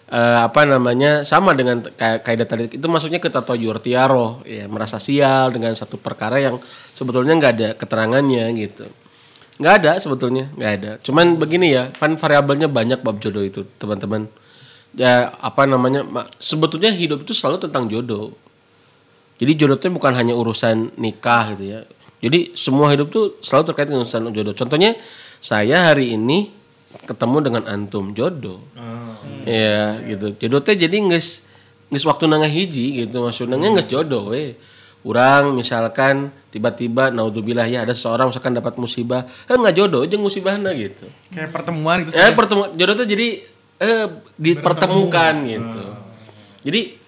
B: Eh, apa namanya sama dengan kaidah tadi itu maksudnya kita toyur tiaro ya merasa sial dengan satu perkara yang sebetulnya nggak ada keterangannya gitu nggak ada sebetulnya nggak ada cuman begini ya kan variabelnya banyak bab jodoh itu teman-teman ya apa namanya ma- sebetulnya hidup itu selalu tentang jodoh jadi jodoh itu bukan hanya urusan nikah gitu ya. Jadi semua hidup tuh selalu terkait dengan urusan jodoh. Contohnya saya hari ini ketemu dengan antum jodoh. Ya gitu. Jodoh teh jadi nges nges waktu nangah hiji gitu maksudnya nges jodoh we. Urang misalkan tiba-tiba naudzubillah ya ada seseorang misalkan dapat musibah, eh nggak jodoh jeung musibahna gitu.
C: Kayak pertemuan gitu.
B: Ya pertemuan jodoh tuh jadi eh dipertemukan gitu. Jadi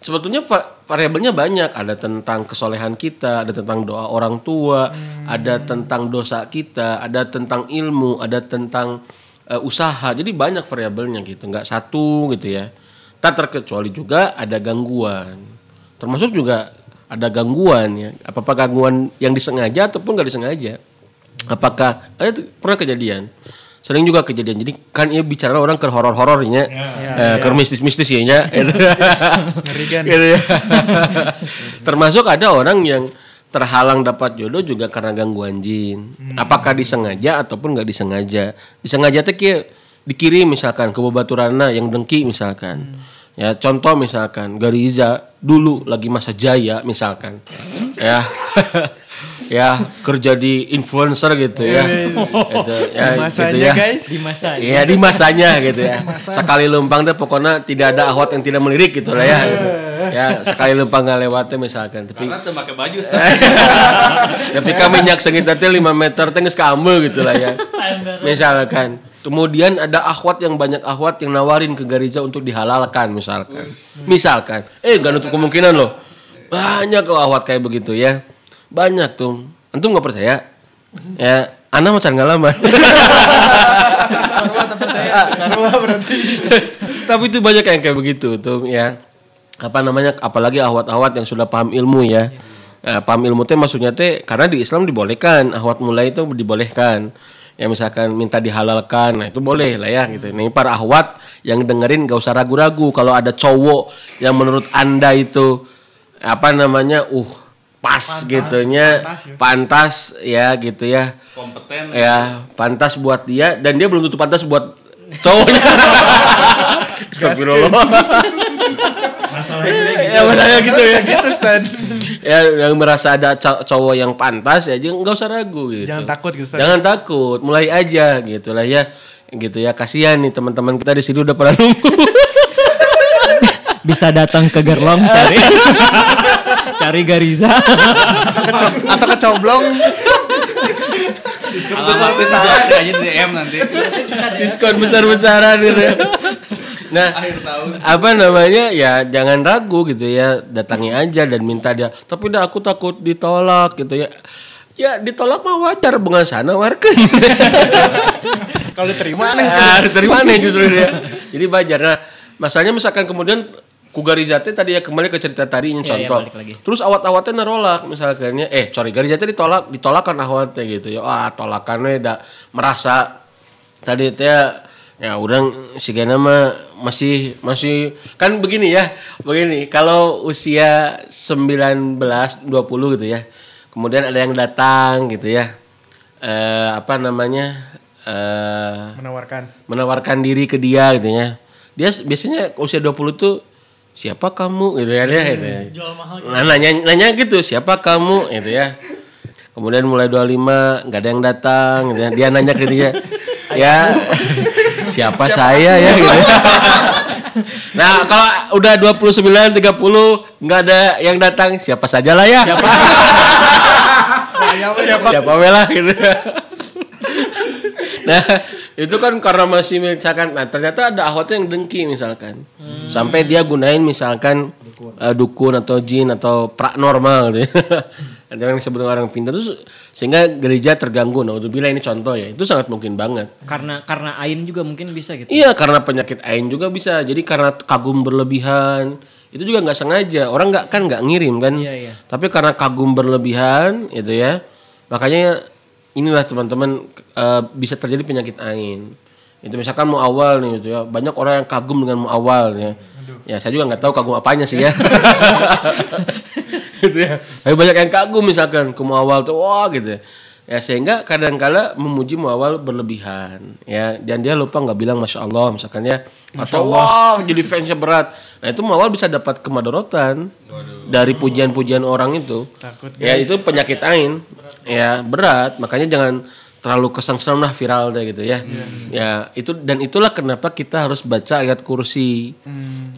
B: sebetulnya va- variabelnya banyak. Ada tentang kesolehan kita, ada tentang doa orang tua, ada tentang dosa kita, ada tentang ilmu, ada tentang eh, usaha. Jadi banyak variabelnya gitu, nggak satu gitu ya. Tak terkecuali juga ada gangguan. Termasuk juga ada gangguan ya. Apa-apa gangguan yang disengaja ataupun nggak disengaja. Apakah eh, itu pernah kejadian? Sering juga kejadian. Jadi kan ia bicara orang ke horor-horornya. Eh, ke mistis-mistis ya nya. Gitu. Gitu ya. termasuk ada orang yang terhalang dapat jodoh juga karena gangguan jin apakah disengaja ataupun nggak disengaja. Disengaja teh kieu dikirim misalkan ke babaturana yang dengki misalkan. Ya contoh misalkan Gariza dulu lagi masa jaya misalkan. Ya ya kerja di influencer gitu ya Gitu, ya,
C: Di masanya,
B: gitu ya.
C: guys.
A: di masa
B: Iya di masanya gitu ya. Sekali lempang deh pokoknya tidak ada ahwat yang tidak melirik gitu lah ya. gitu. Ya sekali lempang nggak lewatnya misalkan. Tapi
E: Karena tuh pakai baju.
B: tapi kami minyak sengit nanti 5 meter teh geus kaameu gitu lah ya. Misalkan. Kemudian ada akhwat yang banyak akhwat yang nawarin ke Gariza untuk dihalalkan misalkan. Misalkan. Eh gak nutup kemungkinan loh. Banyak loh akhwat kayak begitu ya. Banyak tuh. Antum nggak percaya? Ya, Ana mau cari ngalaman. Tapi itu banyak yang kayak begitu tuh ya. Apa namanya? Apalagi ahwat-ahwat yang sudah paham ilmu ya. Eh, paham ilmu teh maksudnya teh karena di Islam dibolehkan ahwat mulai itu dibolehkan. Ya misalkan minta dihalalkan, nah itu boleh lah ya gitu. Nih para ahwat yang dengerin gak usah ragu-ragu kalau ada cowok yang menurut anda itu apa namanya, uh pas gitunya, pantas ya gitu ya
E: Kompeten.
B: ya pantas buat dia dan dia belum tentu pantas buat cowoknya. Astagfirullah. ya masalahnya gitu ya.
C: Gitu, Stan.
B: ya yang merasa ada cow- cowok yang pantas ya jangan nggak usah ragu gitu.
C: Jangan takut gitu, Stan.
B: Jangan takut, mulai aja gitu lah ya. Gitu ya, kasihan nih teman-teman kita di sini udah pada nunggu.
A: bisa datang ke Gerlong cari cari Gariza
C: Atau kecoblong.
E: Alamat besar aja di DM nanti.
B: Diskon besar-besaran gitu ya. Nah,
E: Akhir tahun.
B: apa namanya ya jangan ragu gitu ya datangi aja dan minta dia tapi dah aku takut ditolak gitu ya ya ditolak mah wajar bunga sana warga
C: Kalau diterima aneh.
B: ah, diterima nih justru dia jadi wajar nah masalahnya misalkan kemudian Kugarizate tadi ya kembali ke cerita tadi yang
A: Iya, iya,
B: contoh.
A: balik lagi.
B: Terus awat-awatnya narolak misalkan ya, eh sorry Garizate ditolak, ditolakkan awatnya gitu ya. Wah, tolakannya dah merasa tadi teh ya orang si Gana mah masih masih kan begini ya begini kalau usia 19 20 gitu ya kemudian ada yang datang gitu ya eh apa namanya eh
C: Menawarkan.
B: menawarkan diri ke dia gitu ya dia biasanya usia 20 tuh siapa kamu? Gitu ya dia gitu ya. Nah, nanya nanya gitu siapa kamu? Gitu ya. Kemudian mulai 25 nggak ada yang datang gitu ya. dia nanya ke dia ya siapa, saya? ya gitu nah kalau udah 29 30 nggak ada yang datang siapa saja lah ya. Siapa? Siapa siapa lah gitu. Nah itu kan karena masih misalkan nah ternyata ada ahwatnya yang dengki misalkan sampai dia gunain misalkan eh, dukun atau jin atau praknormal gitu ya. Ada yang disebut orang pintar terus sehingga gereja terganggu. Nah, untuk ini contoh ya, itu sangat mungkin banget.
A: karena karena Ain juga mungkin bisa gitu
B: Iya, karena penyakit ain juga bisa. Jadi karena kagum berlebihan, itu juga nggak sengaja. Orang nggak kan nggak ngirim kan.
A: Iya, iya.
B: Tapi karena kagum berlebihan, itu ya. Makanya inilah teman-teman eh, bisa terjadi penyakit ain. Itu misalkan mau awal nih gitu ya. Banyak orang yang kagum dengan mau awal ya. Ya saya juga nggak tahu kagum apanya sih ya. gitu ya. Tapi banyak yang kagum misalkan ke awal tuh wah gitu ya. Ya sehingga kadang-kala memuji muawal berlebihan ya. Dan dia lupa nggak bilang masya Allah misalkan ya. Atau wow jadi fansnya berat. Nah itu muawal bisa dapat kemadorotan dari pujian-pujian orang itu.
C: Takut,
B: ya itu penyakit ain. Ya berat. Makanya jangan terlalu kesengsem lah viral deh gitu ya. Ya itu dan itulah kenapa kita harus baca ayat kursi.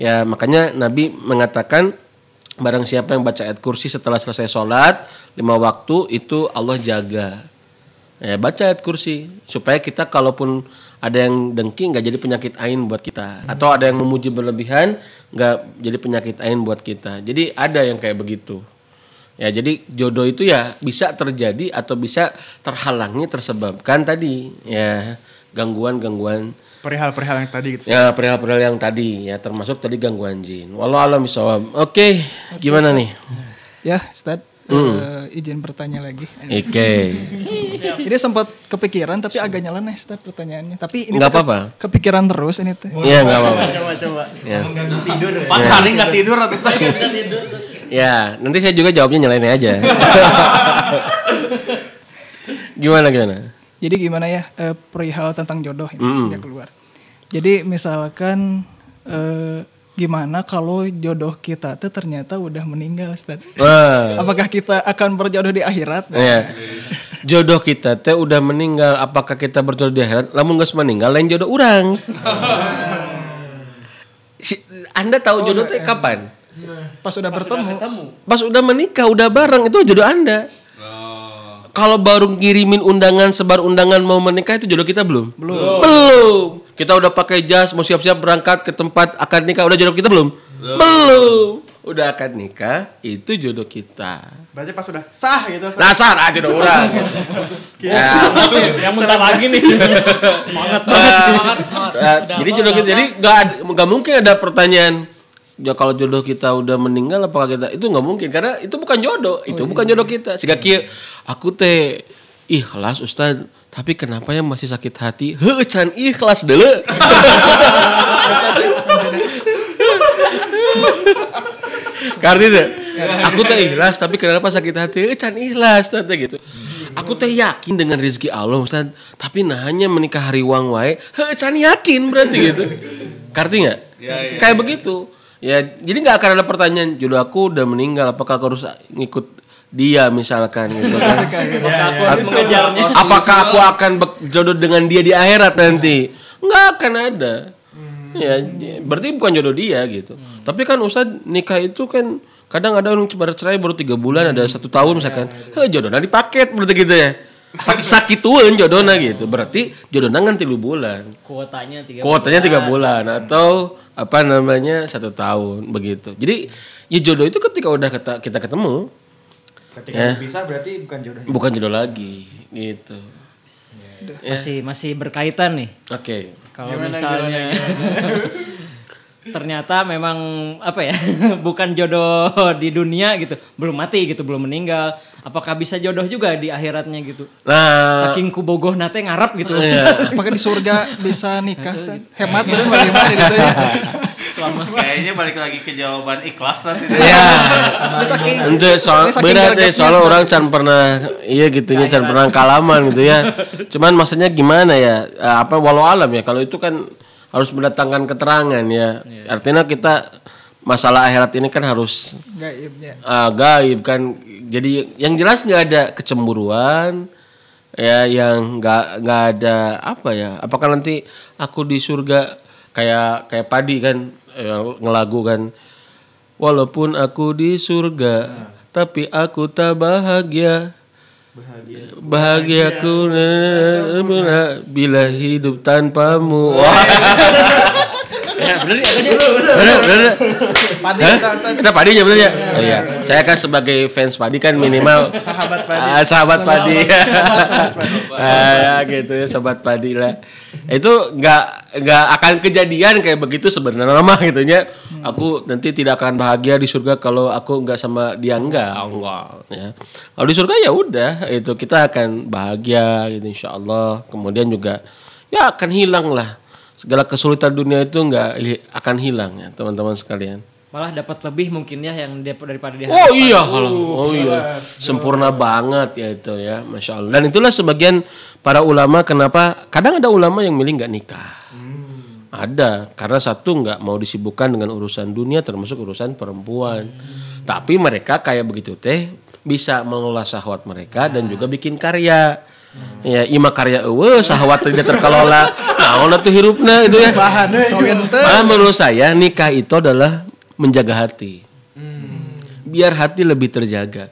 B: Ya makanya Nabi mengatakan Barang siapa yang baca ayat kursi setelah selesai sholat lima waktu itu Allah jaga. Ya, baca ayat kursi supaya kita kalaupun ada yang dengki nggak jadi penyakit ain buat kita atau ada yang memuji berlebihan nggak jadi penyakit ain buat kita. Jadi ada yang kayak begitu. Ya jadi jodoh itu ya bisa terjadi atau bisa terhalangi tersebabkan tadi ya gangguan-gangguan
C: Perihal-perihal yang tadi gitu.
B: Ya perihal-perihal yang tadi ya termasuk tadi gangguan jin. Walau alam bisawab. Oke, gimana nih?
D: Ya, Ustad,
B: Hmm.
D: eh, izin bertanya lagi.
B: Oke.
D: Ini sempat kepikiran tapi agak nyeleneh Ustaz pertanyaannya. Tapi ini
B: Nggak
D: tuh ke-
B: apa-apa.
D: Kepikiran terus ini tuh.
B: Iya nggak apa-apa.
C: Coba coba.
B: Ya.
E: Empat hari nggak tidur atau setengah
B: ya, nanti saya juga jawabnya nyalain aja. gimana gimana?
D: Jadi gimana ya eh, perihal tentang jodoh ini
B: Mm.
D: dia keluar. Jadi misalkan eh, gimana kalau jodoh kita tuh ternyata udah meninggal Ustaz?
B: Wah.
D: Apakah kita akan berjodoh di akhirat?
B: Ya. Jodoh kita teh udah meninggal, apakah kita berjodoh di akhirat? Lamun geus meninggal lain jodoh orang. Si, anda tahu jodoh teh kapan?
D: Pas udah bertemu,
B: Pas udah menikah, udah bareng itu jodoh Anda. Kalau baru ngirimin undangan, sebar undangan mau menikah itu jodoh kita belum? Belum. Belum. Kita udah pakai jas, mau siap-siap berangkat ke tempat akad nikah, udah jodoh kita belum? Belum. Udah akad nikah, itu jodoh kita.
C: Berarti pas udah sah gitu. Ustaz.
B: Dasar aja jodoh orang. gitu. Ya.
A: yang bentar lagi nih. Semangat
B: Eh, jadi jodoh kita jadi nggak nggak mungkin ada pertanyaan ya kalau jodoh kita udah meninggal apakah kita itu nggak mungkin karena itu bukan jodoh itu bukan jodoh kita sehingga kia aku teh ikhlas Ustad tapi kenapa ya masih sakit hati heuh can ikhlas dulu Karena itu, aku teh ikhlas tapi kenapa sakit hati? Eh, can ikhlas tante gitu. Aku teh yakin dengan rezeki Allah Ustaz, tapi nah hanya menikah hari wang wae, heh can yakin berarti gitu. Karti nggak? Kayak begitu. Ya, jadi nggak akan ada pertanyaan jodoh aku udah meninggal, apakah aku harus ngikut dia misalkan gitu kan.
A: aku harus mengejarnya.
B: Apakah aku akan berjodoh dengan dia di akhirat nanti? Nggak akan ada. Ya, j- berarti bukan jodoh dia gitu. Tapi kan Ustaz nikah itu kan kadang ada yang bercerai baru tiga bulan, ada satu tahun misalkan. Heh, jodohnya di paket berarti gitu ya. Sakit sakituan jodohnya gitu. Berarti jodohnya kan tiga bulan.
A: Kuotanya tiga.
B: Kuotanya tiga bulan atau apa namanya satu tahun begitu. Jadi ya jodoh itu ketika udah kita, kita ketemu
F: Ketika
B: Ya.
F: bisa berarti bukan jodoh.
B: bukan jodoh lagi gitu.
A: Masih masih berkaitan nih.
B: Oke.
A: Kalau misalnya ternyata memang apa ya bukan jodoh di dunia gitu, belum mati gitu, belum meninggal. Apakah bisa jodoh juga di akhiratnya gitu?
B: Nah,
A: Saking kubogoh nate ngarap gitu.
D: apakah di surga bisa nikah Ustaz? Hemat bener bagaimana gitu ya.
A: Selama
E: Kayaknya balik lagi ke jawaban ikhlas tadi.
B: ya.
D: Saking
B: Ente soal
D: saking
B: berat deh soalnya orang can pernah iya gitu ya can pernah kalaman gitu ya. Cuman maksudnya gimana ya? Eh, Apa walau alam ya kalau itu kan harus mendatangkan keterangan ya. Artinya kita masalah akhirat ini kan harus
D: gaibnya.
B: ah, gaib kan. Jadi yang jelas nggak ada kecemburuan ya yang nggak nggak ada apa ya apakah nanti aku di surga kayak kayak padi kan eh, ngelagu kan walaupun aku di surga tapi aku tak bahagia bahagiaku bila hidup tanpamu Wah. Ya, bener, bener, bener.
C: Padi
B: Hah?
C: kita Ustaz.
B: Kita padinya bener ya? Oh iya. Saya kan sebagai fans padi kan minimal
C: Sahabat padi.
B: Ah, sahabat padi.
C: sahabat padi.
B: Ah, ya gitu ya sobat padi lah. Itu nggak nggak akan kejadian kayak begitu sebenarnya mah gitu ya. Aku nanti tidak akan bahagia di surga kalau aku nggak sama dia enggak. Allah ya. Kalau di surga ya udah itu kita akan bahagia gitu insya Allah. Kemudian juga ya akan hilang lah segala kesulitan dunia itu nggak hi- akan hilang ya teman-teman sekalian.
A: malah dapat lebih mungkin ya yang daripada dia.
B: Oh iya, kalau oh iya, sempurna banget ya itu ya, masya Allah. Dan itulah sebagian para ulama kenapa kadang ada ulama yang milih nggak nikah. Ada karena satu nggak mau disibukkan dengan urusan dunia termasuk urusan perempuan. Tapi mereka kayak begitu teh bisa mengelola syahwat mereka dan juga bikin karya. Ya, ima karya eueuh syahwat tidak terkelola. Naon atuh hirupna itu ya.
C: Bahan.
B: Malah menurut saya nikah itu adalah menjaga hati. Biar hati lebih terjaga.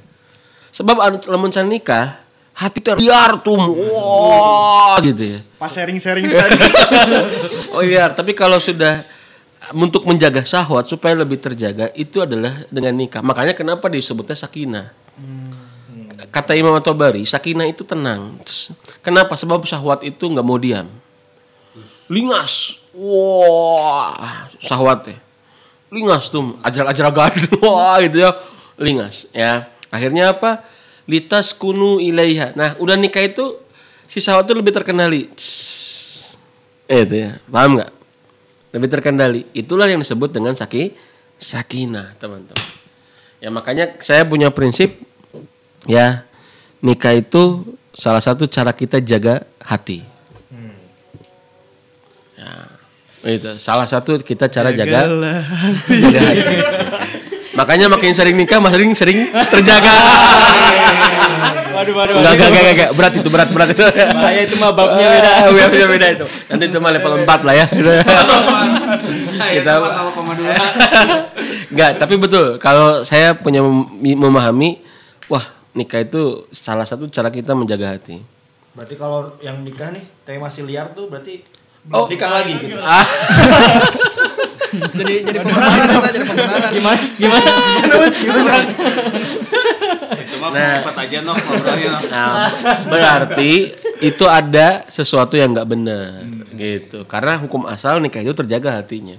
B: Sebab anu lamun can nikah, hati teh liar tuh. Wah, gitu ya.
C: Pas sharing-sharing tadi.
B: Oh iya, tapi kalau sudah untuk menjaga syahwat supaya lebih terjaga itu adalah dengan nikah. Makanya kenapa disebutnya sakinah. Kata Imam At-Tabari, sakinah itu tenang. Terus, kenapa? Sebab syahwat itu nggak mau diam. Lingas. Wah, syahwat teh. Lingas tuh, ajar-ajaragan. Wah, gitu ya. Lingas, ya. Akhirnya apa? litas kunu ilaiha. Nah, udah nikah itu si syahwat itu lebih terkendali. Eh, itu ya. Paham nggak? Lebih terkendali. Itulah yang disebut dengan saki sakinah, teman-teman. Ya makanya saya punya prinsip ya nikah itu salah satu cara kita jaga hati. Ya, itu salah satu kita cara jaga jaga hati. Makanya makin sering nikah, makin sering terjaga.
A: Waduh, waduh,
B: Enggak, enggak, enggak, enggak, berat itu, berat, berat itu.
A: Bahaya itu mah babnya beda.
B: Ah, beda, beda, beda itu. Nanti itu mah level 4 lah ya. Kita Enggak, tapi betul. Kalau saya punya mem- memahami, nikah itu salah satu cara kita menjaga hati.
F: Berarti kalau yang nikah nih, tapi masih liar tuh berarti
B: Oh.
F: nikah lagi gitu.
B: Ah,
D: jadi jadi pembenaran kita jadi pembenaran
A: Gimana? Gimana?
E: Itu mah privat aja nok ngobrolnya
B: nah, berarti itu ada sesuatu yang nggak benar gitu. Karena hukum asal nikah itu terjaga hatinya.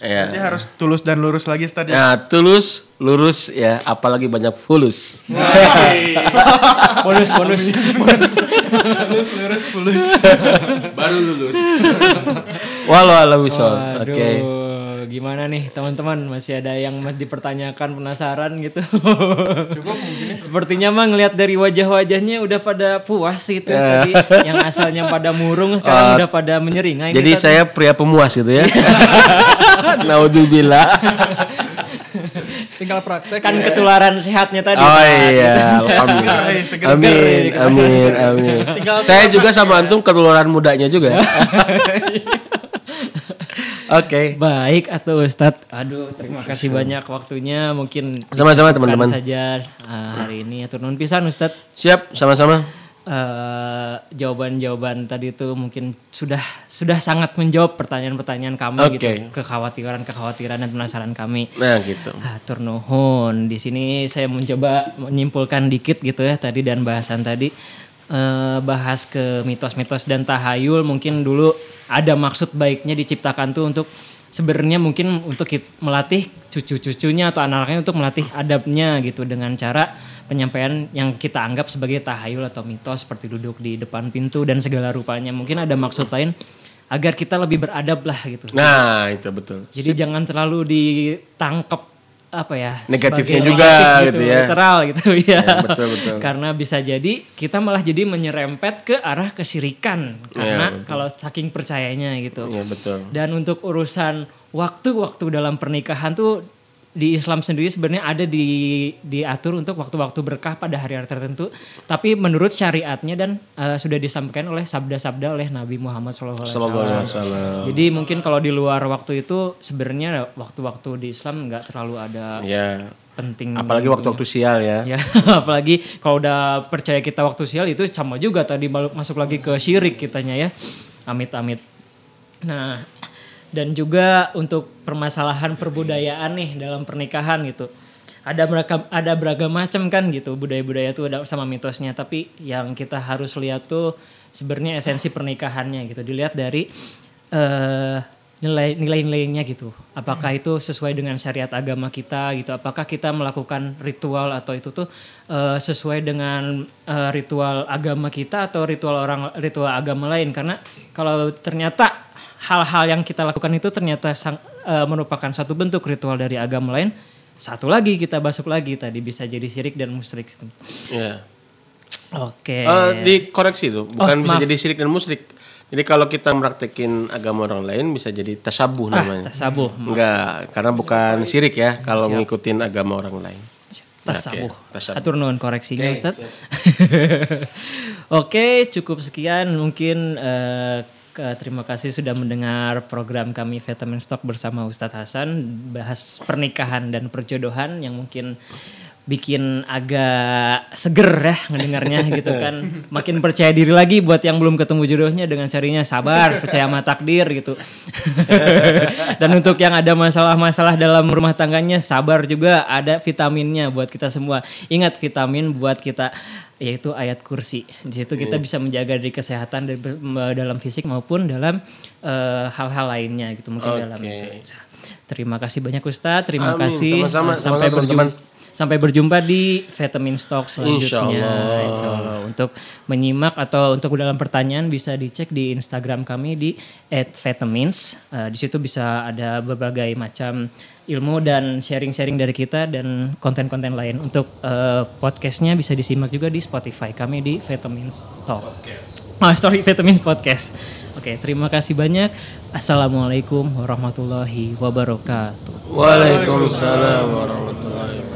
C: Jadi
B: Ya.
C: harus tulus dan lurus lagi tadi.
B: Nah, tulus, lurus ya, apalagi banyak fulus.
A: Bonus, bonus.
C: Lurus, lurus, fulus.
E: Baru lulus.
B: Walau alam Oke.
A: Gimana nih teman-teman? Masih ada yang masih dipertanyakan, penasaran gitu? Sepertinya mah ngelihat dari wajah-wajahnya udah pada puas gitu tadi. Yang asalnya pada murung sekarang udah pada menyeringai.
B: Jadi
A: nih, Tat.
B: saya pria pemuas gitu ya. Naudzubillah.
D: tinggal praktek
A: kan ketularan sehatnya tadi.
B: Oh
A: Tat.
B: iya, alhamdulillah.
C: Eh, seger.
B: Amin, amin, amin. Saya juga sama antum ketularan mudanya juga. Oke.
A: Baik atau Ustadz. Aduh, terima kasih banyak waktunya. Mungkin
B: Sama-sama, teman-teman.
A: saja uh, hari ini atur nuhun pisan Ustadz.
B: Siap, sama-sama.
A: Eh, jawaban-jawaban tadi itu mungkin sudah sudah sangat menjawab pertanyaan-pertanyaan kami
B: Oke.
A: gitu, kekhawatiran-kekhawatiran dan penasaran kami.
B: Nah, gitu.
A: Atur nuhun. Di sini saya mencoba menyimpulkan dikit gitu ya tadi dan bahasan tadi Eh, bahas ke mitos-mitos dan tahayul mungkin dulu ada maksud baiknya diciptakan tuh untuk sebenarnya mungkin untuk melatih cucu-cucunya atau anak-anaknya untuk melatih adabnya gitu dengan cara penyampaian yang kita anggap sebagai tahayul atau mitos seperti duduk di depan pintu dan segala rupanya mungkin ada maksud lain agar kita lebih beradab lah gitu.
B: Nah, itu betul.
A: Jadi jangan terlalu ditangkap apa ya
B: Negatifnya juga
A: negatif
B: gitu ya.
A: literal gitu ya.
B: Ya, betul, betul.
A: Karena bisa jadi kita malah jadi menyerempet ke arah kesirikan karena
B: betul.
A: kalau saking percayanya gitu.
B: Iya, betul.
A: Dan untuk urusan waktu-waktu dalam pernikahan tuh di Islam sendiri sebenarnya ada di diatur untuk waktu-waktu berkah pada hari-hari tertentu, tapi menurut syariatnya dan eh, sudah disampaikan oleh sabda-sabda oleh Nabi Muhammad SAW. Jadi mungkin kalau di luar waktu itu sebenarnya waktu-waktu di Islam nggak terlalu ada
B: Ya.
A: penting.
B: Apalagi waktu-waktu sial ya.
A: Ya, apalagi kalau udah percaya kita waktu sial itu sama juga tadi masuk lagi ke syirik kitanya ya. Amit-amit. Nah, dan juga untuk permasalahan perbudayaan nih dalam pernikahan gitu. Ada beragam ada beragam macam kan gitu budaya-budaya tuh ada sama mitosnya, tapi yang kita harus lihat tuh sebenarnya esensi pernikahannya gitu. Dilihat dari eh nilai nilai-nilainya gitu. Apakah itu sesuai dengan syariat agama kita gitu? Apakah kita melakukan ritual atau itu tuh eh, sesuai dengan eh, ritual agama kita atau ritual orang ritual agama lain? Karena kalau ternyata hal-hal yang kita lakukan itu ternyata sang- eh, merupakan satu bentuk ritual dari agama lain, satu lagi kita masuk lagi tadi bisa jadi syirik dan musyrik.
B: Iya.
A: Oke.
B: Eh, dikoreksi tuh, bukan
A: Oh,
B: bisa
A: maaf.
B: jadi syirik dan musyrik. Jadi kalau kita mempraktekin agama orang lain bisa jadi tasabuh
A: Ah,
B: namanya.
A: tasabuh.
B: Enggak, karena bukan syirik ya kalau ngikutin agama orang lain.
A: Tasabuh.
B: Oke, tasabuh.
A: Atur nuhun koreksinya
B: Oke,
A: Ustaz. Oke, cukup sekian mungkin ke- terima kasih sudah mendengar program kami Vitamin Stock bersama Ustadz Hasan bahas pernikahan dan perjodohan yang mungkin bikin agak seger ya ngedengarnya gitu kan. Makin percaya diri lagi buat yang belum ketemu jodohnya dengan carinya sabar percaya sama takdir gitu. Dan untuk yang ada masalah-masalah dalam rumah tangganya sabar juga ada vitaminnya buat kita semua. Ingat vitamin buat kita yaitu ayat kursi di situ kita bisa menjaga dari kesehatan dari dalam fisik maupun dalam eh, hal-hal lainnya gitu mungkin dalam
B: Oke.
A: itu. terima kasih banyak Ustadz terima
B: Amin.
A: kasih
B: Sama-sama.
A: Sampai berjumpa Sampai berjumpa di Vitamin Stock selanjutnya.
B: Insya Allah.
A: Insya Allah. Untuk menyimak atau untuk dalam pertanyaan bisa dicek di Instagram kami di @vitamins. Eh, di situ bisa ada berbagai macam ilmu dan sharing-sharing dari kita dan konten-konten lain. Untuk eh, podcastnya bisa disimak juga di Spotify kami di Vitamins Talk. Oh, sorry, Vitamins Podcast. Oke, terima kasih banyak. Assalamualaikum warahmatullahi wabarakatuh.
B: Waalaikumsalam warahmatullahi